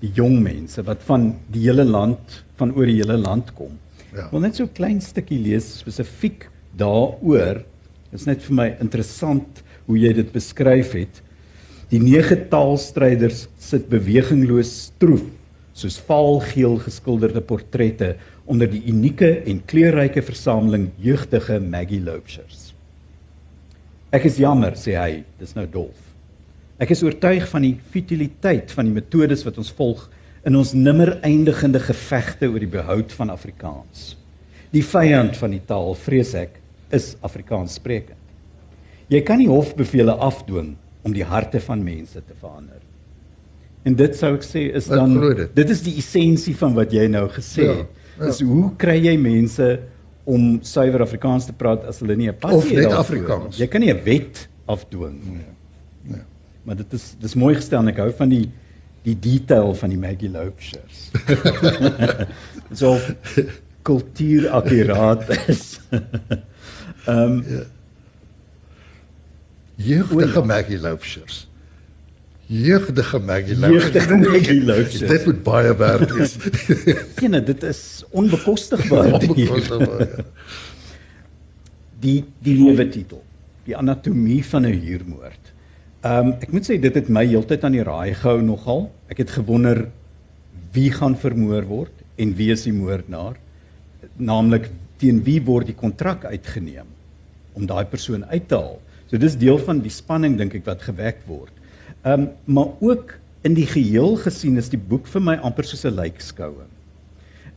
Die jong mense wat van die hele land van oor die hele land kom. Ja. Wil net so 'n klein stukkie lees spesifiek daaroor. Dit is net vir my interessant hoe jy dit beskryf het. Die nege taalstryders sit bewegingloos stroef soos vaalgeel geskilderde portrette onder die unieke en kleurryke versameling jeugdige Maggie Loubsers. Ek is jammer, sê hy, dis nou Dolf. Ek is oortuig van die futiliteit van die metodes wat ons volg in ons nimmer eindigende gevegte oor die behoud van Afrikaans. Die vyand van die taal, vrees ek, is Afrikaans sprekend. Jy kan nie hofbevele afdwing om die harte van mense te verander. En dit sou ek sê is dan dit. dit is die essensie van wat jy nou gesê Ja, het. ja. Is hoe kry jy mense om suiwer Afrikaans te praat as hulle nie 'n passie Of net het Afrikaans. Jy kan nie 'n wet afdwing nie. Nee. Maar dit is dis mooi gestel en ek hou van die die detail van die Maggie Loubsers. so kultuur akkuraat is. Ehm um, Jeugdige Maggie Loubsers. Jeugdige Maggie Loubsers. jeugdige Maggie Loubsers. Dit moet baie werd wees. Ene, dit is onbekostigbaar. Onbekostigbaar, ja. die die lewe titel die anatomie van 'n huurmoord. Ehm um, ek moet sê dit het my heeltyd aan die raai gehou nogal. Ek het gewonder wie gaan vermoor word en wie is die moordenaar? Naamlik teen wie word die kontrak uitgeneem om daai persoon uit te haal. So dis deel van die spanning dink ek wat gewek word. Ehm um, maar ook in die geheel gesien is die boek vir my amper soos 'n lijkskouing.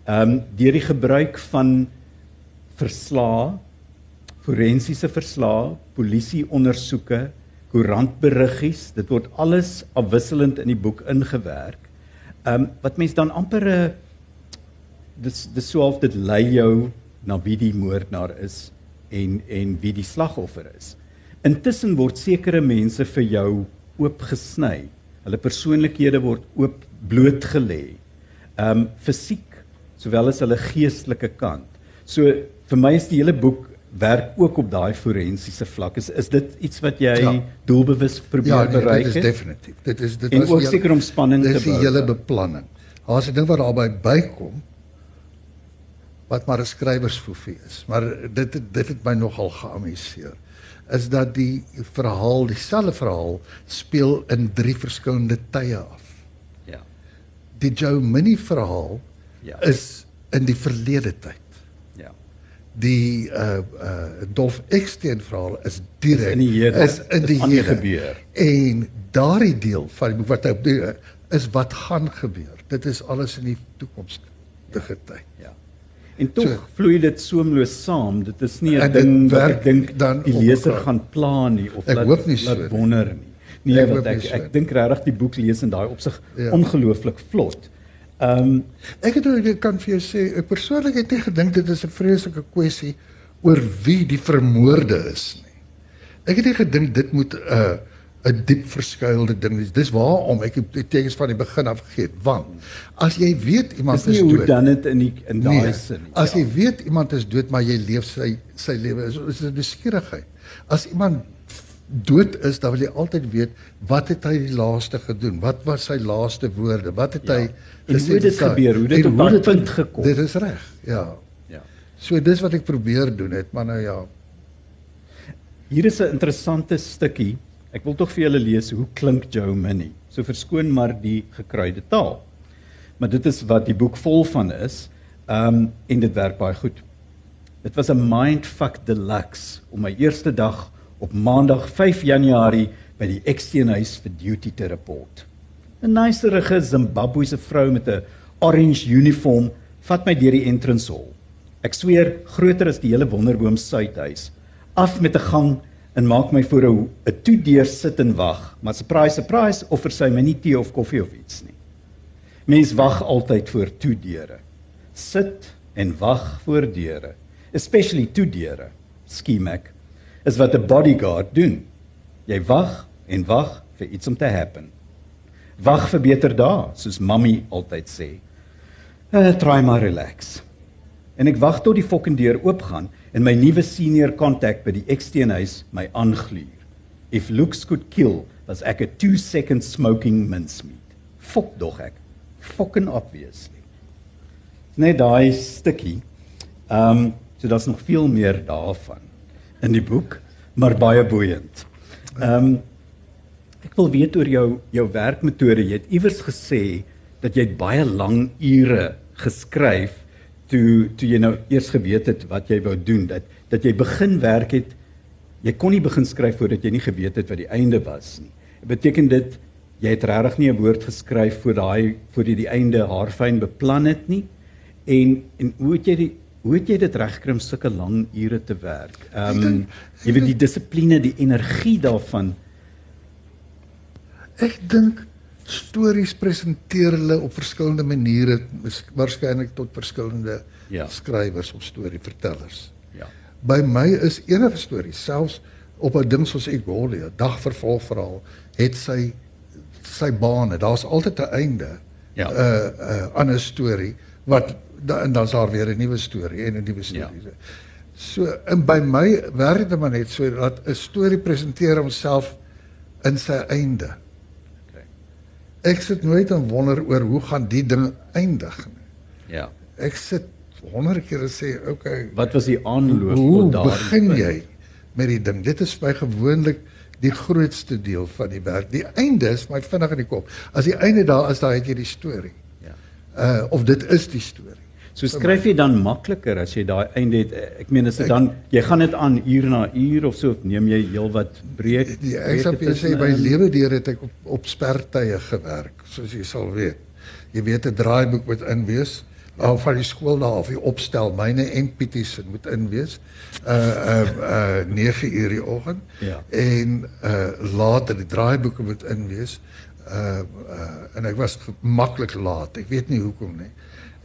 Ehm um, deur die gebruik van verslae forensiese verslae, polisieondersoeke, koerantberiggies, dit word alles afwisselend in die boek ingewerk. Ehm um, wat mense dan amper 'n dis dis so of dit lei jou na wie die moordenaar is en en wie die slagoffer is. Intussen word sekere mense vir jou oopgesny. Hulle persoonlikhede word oop blootgelê. Ehm um, fisiek sowel as hulle geestelike kant. So vir my is die hele boek werk ook op daai forensiese vlak. Is is dit iets wat jy Ja. ja. doelbewus probeer Ja, nee, bereik dit is definitief. Dit is dit En was ook hele- seker om spanning dit te is die bou. hele beplanning. Daar's 'n ding wat daarbey bykom wat maar 'n skrywersfoefie is, maar dit dit het my nogal geamuseer is dat die verhaal, dieselfde verhaal speel in drie verskillende tye af. Ja. Die Joe Minnie verhaal Ja. is in die verlede tyd. Ja. Die uh uh Dolf Eksteen verhaal is direk Is in die hede. is in die hede. gebeur. En daardie deel van die boek wat hy doen is wat gaan gebeur. Dit is alles in die toekomstige tyd. Ja. En tog So- so, vloei dit soemloos saam. Dit is nie 'n ding wat ek dink dan die leser gaan pla nie of Ek laat nie so laat nie. wonder nie. Nee, Ek ek so ek dink regtig die boek lees in daai opsig Ja. ja. ongelooflik vlot. Ehm um, Ek het ek kan vir jou sê, ek persoonlik het nie gedink dit is 'n vreeslike kwessie oor wie die vermoorde is nie. Ek het nie gedink dit moet 'n uh, 'n diep verskuilde ding wees. Dis waarom ek die tekens van die begin af gegee het, want as jy weet iemand dis nie is hoe dood. dan dit in die in daai Nee, sin as ja. jy weet iemand is dood maar jy leef sy sy lewe is is dit beskierigheid. As iemand dood is, dan wil jy altyd weet wat het hy die laaste gedoen? Wat was sy laaste woorde? Wat het Ja. hy En hoe dit gesê? gebeur, hoe dit op daai dit- punt gekom. Dit is reg. Ja. ja. So dis wat ek probeer doen het, maar nou ja. Hier is 'n interessante stukkie. Ek wil tog vir julle lees hoe klink Joe Minnie. So verskoon maar die gekruide taal. Maar dit is wat die boek vol van is. Um, en dit werk baie goed. Dit was 'n mindfuck deluxe om my eerste dag op Maandag 5 Januarie by die Eksteenhuis vir duty te report. 'n Nicerige Zimbabwese vrou met 'n orange uniform vat my deur die entrance hall. Ek sweer, groter as die hele Wonderboom Suidhuis. Af met 'n gang en maak my voor 'n 'n toedeur sit en wag. Maar surprise, surprise, offer sy my nie tee of koffie of iets nie. Mens wag altyd voor toe deure. Sit en wag voor deure, especially toe deure. Skimak is wat 'n bodyguard doen. Jy wag en wag vir iets om te happen. Wag vir beter dae, soos mammy altyd sê. Uh, try maar relax. En ek wag tot die fucking deur oopgaan en my nuwe senior kontak by die eksteenhuis my aangluur. If looks could kill, was ek 'n 2 second smoking mincemeat. Fok dog ek. Fucking obviously. Net daai stukkie. Ehm um, so daar's nog veel meer daarvan in die boek, maar baie boeiend. Ehm um, ek wil weet oor jou jou werkmetode. Jy het iewers gesê dat jy baie lang ure geskryf toe toe jy nou eers geweet het wat jy wou doen dat dat jy begin werk het jy kon nie begin skryf voordat jy nie geweet het wat die einde was nie. Beteken dit jy het regtig nie 'n woord geskryf voor daai voor jy die einde haarfyn beplan het nie. En en hoe het jy die hoe het jy dit regkry om sulke lang ure te werk? Ehm um, jy weet die dissipline, die energie daarvan. Ek dink stories presenteer hulle op verskillende maniere waarskynlik tot verskillende ja. skrywers of storievertellers. Ja. By my is enige storie selfs op 'n ding soos Egolia, dagvervolgverhaal, het sy sy bane. Daar's altyd 'n einde. Ja. 'n uh, 'n uh, ander storie wat en dan's daar weer 'n nuwe storie en 'n nuwe storie. Ja. So in by my werk dit maar net so dat 'n storie presenteer homself in sy einde. Ek sit nooit en wonder oor hoe gaan die ding eindig nie. Ja. Ek sit honderd keer en sê, "Oké, okay, wat was die aanloop tot daar?" Hoe begin jy met die ding? Dit is my gewoonlik die grootste deel van die werk. Die einde is my vinnig in die kop. As die einde daar is, dan het jy die storie. Ja. Uh of dit is die storie. So skryf jy dan makliker as jy daai einde het. Ek meen as dit dan jy gaan dit aan uur na uur of so of neem jy heelwat breek? Ja, ek sê jy sê by lewe deur het ek op, op spertye gewerk, soos jy sal weet. Jy weet 'n draaiboek moet in wees. Ja. Al van die skool daar of jy opstel myne en Pieties moet in wees. Uh uh uh 9 uur die oggend. Ja. En uh later die draaiboeke moet in wees. Uh uh en ek was maklik laat. Ek weet nie hoekom nie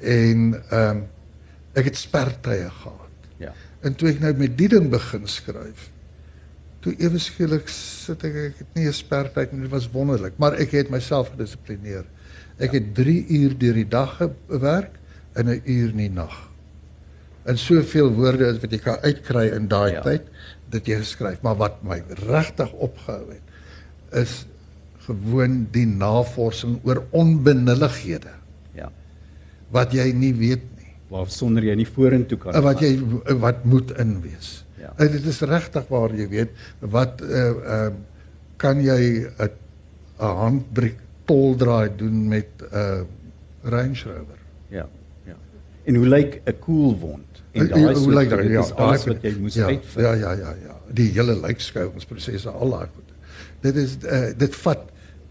en ehm um, ek het spertye gehad. Ja. En toe ek nou met die ding begin skryf, toe ewe skielik sit ek ek het nie 'n spertyd nie, dit was wonderlik, maar ek het myself gedissiplineer. Ek ja. het 3 uur deur die dag gewerk en 'n uur in die nag. En soveel woorde as wat jy kan uitkry in daai ja. tyd dat jy geskryf, maar wat my regtig opgehou het is gewoon die navorsing oor onbenullighede wat jy nie weet nie. Waar sonder jy nie vorentoe kan. Wat jy wat moet in wees. Ja. En dit is regtig waar jy weet wat uh ehm uh, kan jy 'n 'n handbreek toldraai doen met 'n uh, Range Rover. Ja. Ja. En hoe lyk 'n cool wond? En daai hoe lyk dit? Ja, daai wat jy moet ja, uitvind. Ja, ja, ja, ja. Die hele lykskouingsprosesse al daai goed. Dit is uh, dit vat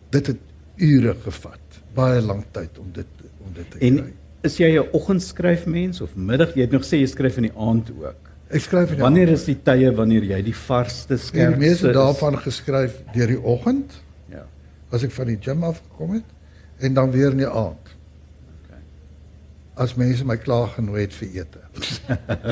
dit het ure gevat. Baie lank tyd om dit om dit te en, kry. Is jy 'n oggendskryfmens of middag? Jy het nog gesê jy skryf in die aand ook. Ek skryf in die Wanneer aand. is die tye wanneer jy die varsste skerp? Die meeste daarvan geskryf deur die oggend. Ja. As ek van die gym af gekom het en dan weer in die aand. Okay. As mense my klaar genooi het vir ete.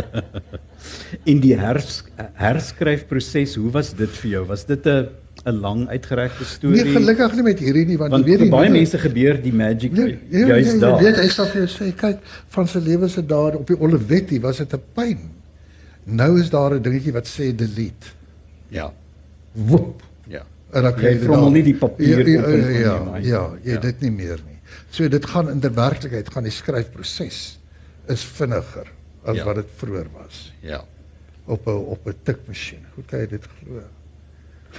in die hers herskryfproses, hoe was dit vir jou? Was dit 'n 'n lang uitgeregte storie. Nee, gelukkig nie met hierdie nie want, want weet jy baie mense gebeur die magic nee, nee, juist nee, daar. Jy weet ek sal vir jou sê kyk van sy lewe se dae op die Olivetti was dit 'n pyn. Nou is daar 'n dingetjie wat sê delete. Ja. Woep. Ja. En dan kry jy dan nie die papier ja, op ja, ja, ja, jy ja. dit nie meer nie. So dit gaan in werklikheid gaan die skryfproses is vinniger as ja. wat dit vroeër was. Ja. Op 'n op 'n tikmasjien. Goed kan jy dit glo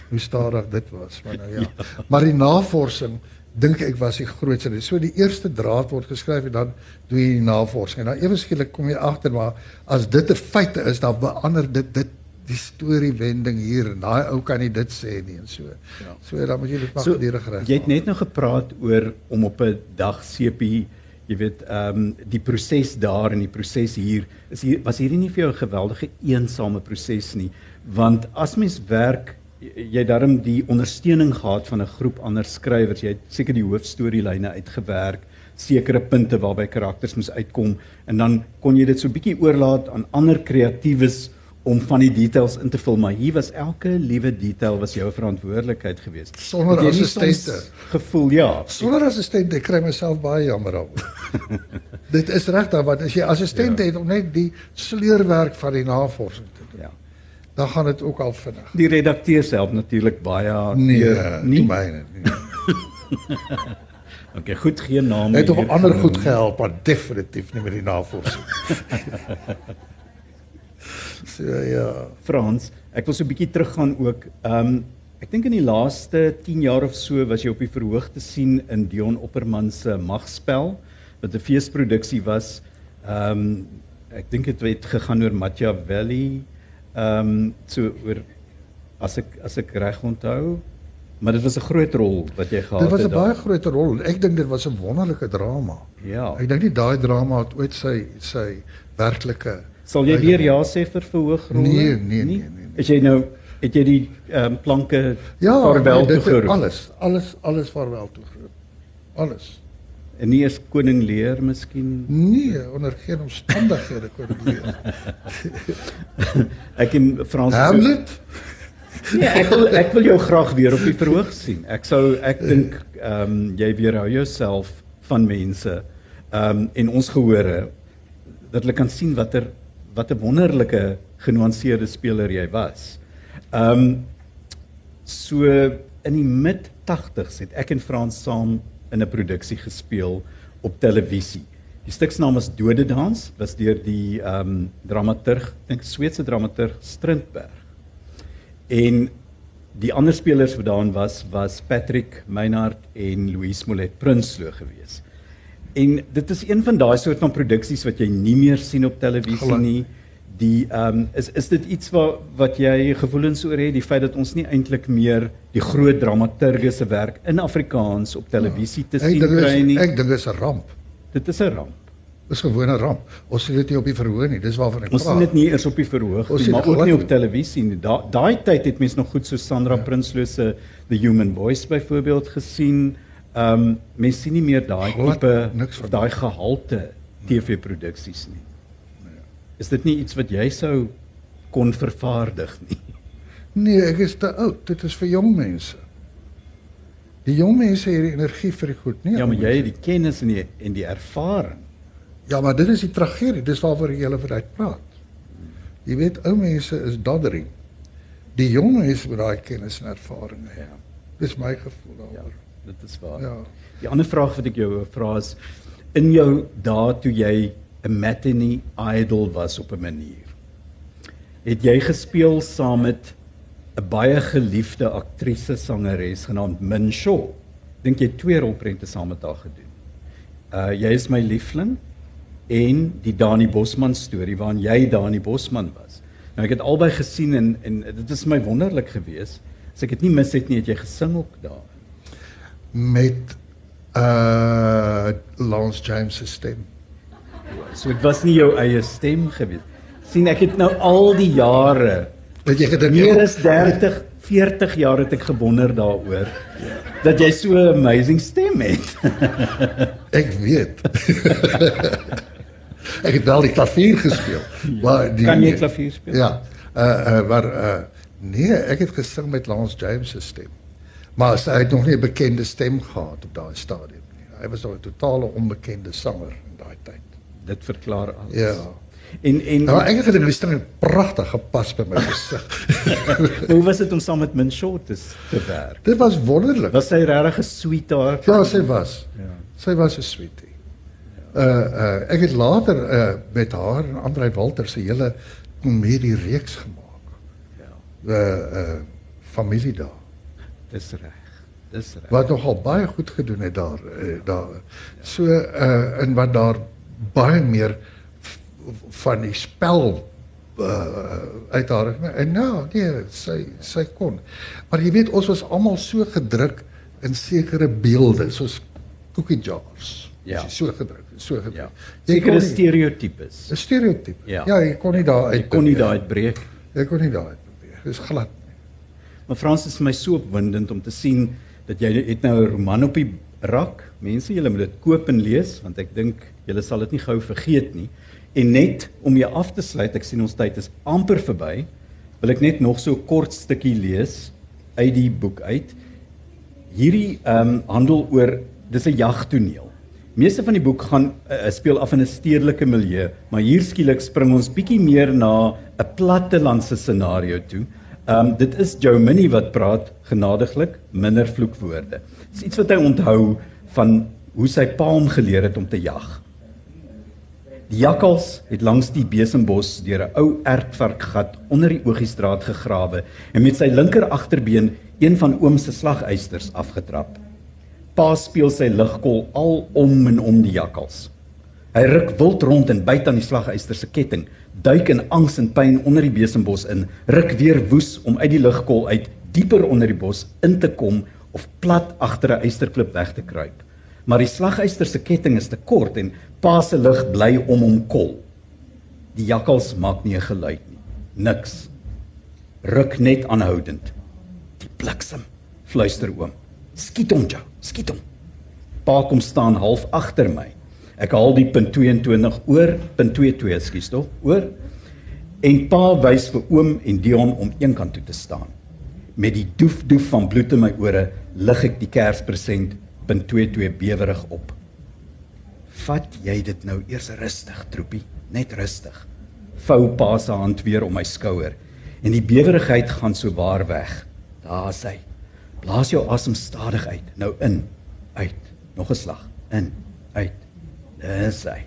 hoe stadig dit was maar nou ja. ja. Maar die navorsing dink ek was die grootste. So die eerste draad word geskryf en dan doen jy die navorsing. En dan ewe skielik kom jy agter maar as dit 'n feite is dan verander dit dit die storie wending hier en daai ou kan nie dit sê nie en so. Ja. So dan moet jy dit maar so, gedurende reg. Jy het net nou gepraat oor om op 'n dag sepie jy weet ehm um, die proses daar en die proses hier is hier was hierdie nie vir jou 'n geweldige eensame proses nie want as mens werk jy het darm die ondersteuning gehad van 'n groep ander skrywers. Jy het seker die hoofstorielyne uitgewerk sekere punte waarby karakters moes uitkom en dan kon jy dit so bietjie oorlaat aan ander kreatiewes om van die details in te vul, maar hier was elke liewe detail was jou verantwoordelikheid geweest. Sonder assistente gevoel, ja. Sonder assistente kry myself baie jammer daaroor. dit is regtig want as jy assistente ja. het om net die sleurwerk van die navorsing. Dan gaan dit ook al vinnig. Die redakteur self natuurlik baie nee, nie myne nie. Okay, goed geen name. Het tog ander goed gehelp, maar definitief nie met die navorsing. So ja, Frans, ek wil so 'n bietjie teruggaan ook. Ehm um, ek dink in die laaste 10 jaar of so was jy op die verhoog te sien in Dion Opperman se Magspel wat 'n feesproduksie was. Ehm um, ek dink dit het gegaan oor Machiavelli. Ehm um, so oor as ek as ek reg onthou, maar dit was 'n groot rol wat jy gehad het. Dit was 'n baie groot rol. Ek dink dit was 'n wonderlike drama. Ja. Ek dink nie daai drama het ooit sy sy werklike Sal jy weer ja sê vir verhoogrolle? Nee, nee, nee, nee, nee. Is jy nou het jy die ehm um, planke ja, vaarwel nee, toegeroep? Alles, alles, alles vaarwel toegeroep. Alles. En nie eens koning leer miskien? Nee, onder geen omstandighede koning leer. ek in Frans Hamlet. Ja, ek wil ek wil jou graag weer op die verhoog sien. Ek sou ek dink ehm um, jy weerhou jouself van mense ehm um, en ons gehore dat hulle kan sien watter wat 'n wonderlike genuanceerde speler jy was. Ehm um, so in die mid 80s het ek en Frans saam in 'n produksie gespeel op televisie. Die stuk se naam is Dode Dans, was deur die ehm um, dramaturg, dink Sweedse dramaturg Strindberg. En die ander spelers wat daarin was was Patrick Meinhardt en Louise Molet Prinsloo geweest. En dit is een van daai soort van produksies wat jy nie meer sien op televisie nie. Die ehm um, is is dit iets wat wat jy gevoelens oor het die feit dat ons nie eintlik meer die groot dramaturge se werk in Afrikaans op televisie te ja, sien kry nie. Ek dink dit is 'n ramp. Dit is 'n ramp. Dis gewoon 'n ramp. Ons sien dit nie op die verhoog nie. Dis waarvan ek ons praat. Ons sien dit nie eers op die verhoog nie, maar ook nie op televisie nie. Daai daai tyd het mense nog goed so Sandra ja. Prinsloo se The Human Voice byvoorbeeld gesien. Ehm um, mense sien nie meer daai tipe daai gehalte TV-produksies nie. Is dit nie iets wat jy sou kon vervaardig nie? Nee, ek is te oud. Dit is vir jong mense. Die jong mense het die energie vir die goed, nie? Ja, maar jy het die kennis en die en die ervaring. Ja, maar dit is die tragedie. Dis waaroor jy hulle uit praat. Jy weet, ou mense is daddering. Die jong mense met daai kennis en ervaring, ja. Dis my gevoel daaroor. Ja dit is waar. Ja. Die ander vraag wat ek jou vra is in jou dae toe jy 'n matinee idol was op 'n manier. Het jy gespeel saam met 'n baie geliefde aktrise sangeres genaamd Min Shaw? Dink jy twee rolprente saam met haar gedoen? Uh jy is my liefling en die Dani Bosman storie waarin jy Dani Bosman was. Nou ek het albei gesien en en dit is my wonderlik geweest. As ek dit nie mis het nie, het jy gesing ook daar met uh Lance James se stem. So dit was nie jou eie stem gewees. sien ek het nou al die jare wat jy gedink meer as 30 40 jaar het ek gewonder daaroor ja. dat jy so 'n amazing stem het. ek weet. ek het wel die klavier gespeel. Maar die Kan jy klavier speel? Ja. Uh uh maar uh nee, ek het gesing met Lance James se stem. Maar hy het nog nie 'n bekende stem gehad op daai stadium nie. Hy was 'n totale onbekende sanger in. Dit verklaar alles. Ja. En en Nou eintlik het die stem pragtig gepas by my gesig. Hoe was dit om saam met Min Short te werk? Dit was wonderlik. Was sy regtig 'n sweetheart? Ja, sy was. Ja. Sy was 'n sweetie. Uh uh ek het later uh met haar en Andrei Walter se hele komedie reeks gemaak. Ja. Uh uh familie daar. Dis reg. Dis reg. Wat nogal baie goed gedoen het daar uh, daar. So uh in wat daar baie meer van die spel uh uit haar en nou nee sy sy kon. Maar jy weet ons was almal so gedruk in sekere beelde soos cookie jars. Ja. So gedruk so gedruk. Ja. sekere stereotypes. 'n stereotype. Ja. ja jy kon nie daar uit jy kon nie daar uitbreek. Jy kon nie daar uit beweeg dis glad Maar Frans is vir my so opwindend om te sien dat jy het nou 'n roman op die rak. Mense, julle moet dit koop en lees want ek dink julle sal dit nie gou vergeet nie. En net om jou af te sluit, ek sien ons tyd is amper verby, wil ek net nog so 'n kort stukkie lees uit die boek uit. Hierdie ehm um, handel oor dis 'n jagtoneel. Meeste van die boek gaan uh, speel af in 'n stedelike milieu, maar hier skielik spring ons bietjie meer na 'n plattelandse scenario toe. Ehm um, dit is Joe Minnie wat praat genadiglik, minder vloekwoorde. Dis iets wat hy onthou van hoe sy pa hom geleer het om te jag. Die jakkals het langs die besembos deur 'n ou ertvarkgat onder die Ogiestraat gegrawe en met sy linker agterbeen een van oom se slagysters afgetrap. Pa speel sy ligkol al om en om die jakkals. Hy ruk wild rond en byt aan die slagyster se ketting, duik in angs en pyn onder die besembos in, ruk weer woes om uit die ligkol uit dieper onder die bos in te kom of plat agter 'n eysterklip weg te kruip. Maar die slagyster se ketting is te kort en pa se lig bly om hom kol. Die jakkals maak nie 'n geluid nie. Niks. Ruk net aanhoudend. Die bliksem, fluister oom. Skiet hom, Joe, skiet hom. Pa kom staan half agter my. Ek haal die punt 22 oor, punt 22, skuis tog, oor. En pa wys vir oom en Dion om eenkant toe te staan. Met die doef doef van bloed in my ore lig ek die kerspresent punt 22 bewerig op. Vat jy dit nou eers rustig, troepie, net rustig. Vou pa se hand weer om my skouer en die bewerigheid gaan so waar weg. Daar is hy. Blaas jou asem stadig uit. Nou in, uit. Nog 'n slag. In, uit. Dis hy.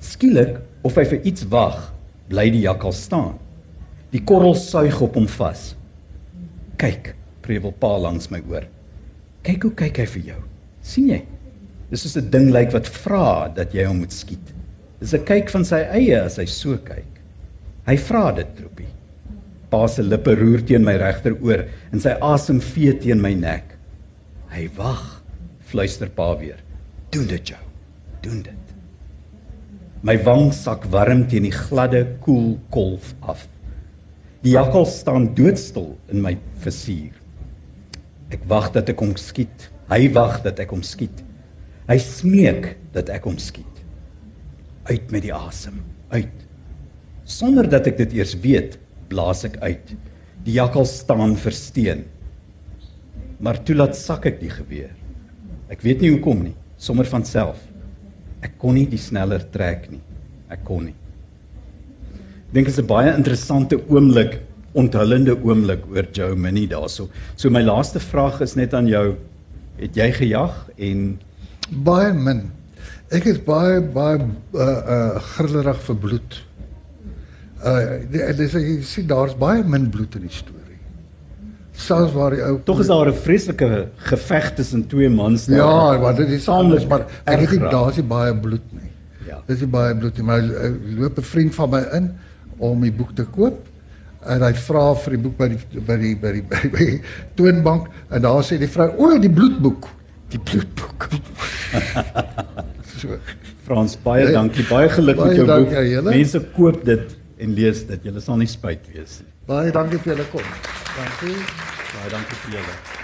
Skielik, of hy vir iets wag, bly die jakkal staan. Die korrel suig op hom vas. Kyk, prewel pa langs my oor. Kyk hoe kyk hy vir jou. sien jy? Dis soos 'n ding lyk wat vra dat jy hom moet skiet. Dis 'n kyk van sy eie as hy so kyk. Hy vra dit, troepie. Pa se lippe roer teen my regteroor en sy asem vee teen my nek. Hy wag, fluister pa weer. Doen dit, Joe. Doen dit. My wang sak warm teen die gladde, koel kolf af. Die jakkal staan doodstil in my versuur. Ek wag dat ek hom skiet. Hy wag dat ek hom skiet. Hy smeek dat ek hom skiet. Uit met die asem, uit. Sonder dat ek dit eers weet, blaas ek uit. Die jakkal staan versteen. Maar toe laat sak ek die geweer. Ek weet nie hoekom nie, sommer van self. Ek kon nie die sneller trek nie. Ek kon nie. Dink dit is 'n baie interessante oomblik, onthullende oomblik oor Joe Minnie daarso. So my laaste vraag is net aan jou. Het jy gejag en baie min. Ek is baie baie uh uh grillerig vir bloed. Uh dis jy sien daar's baie min bloed in die storie. Selfs waar die ou tog is daar 'n vreeslike geveg tussen twee mans daar. Ja, maar dit is saamlik, maar ek het nie daar's nie baie bloed nie. Ja. Dis nie baie bloed nie, maar loop 'n vriend van my in om die boek te koop en hy vra vir die boek by die by die by die by die, by die toonbank en daar sê die vrou o, die bloedboek die bloedboek. so Frans, baie ja, dankie. Baie geluk baie met jou dankie, boek. Jylle. Mense koop dit en lees dit. Julle sal nie spyt wees nie. Baie dankie vir julle kom. Dankie. Baie dankie vir julle.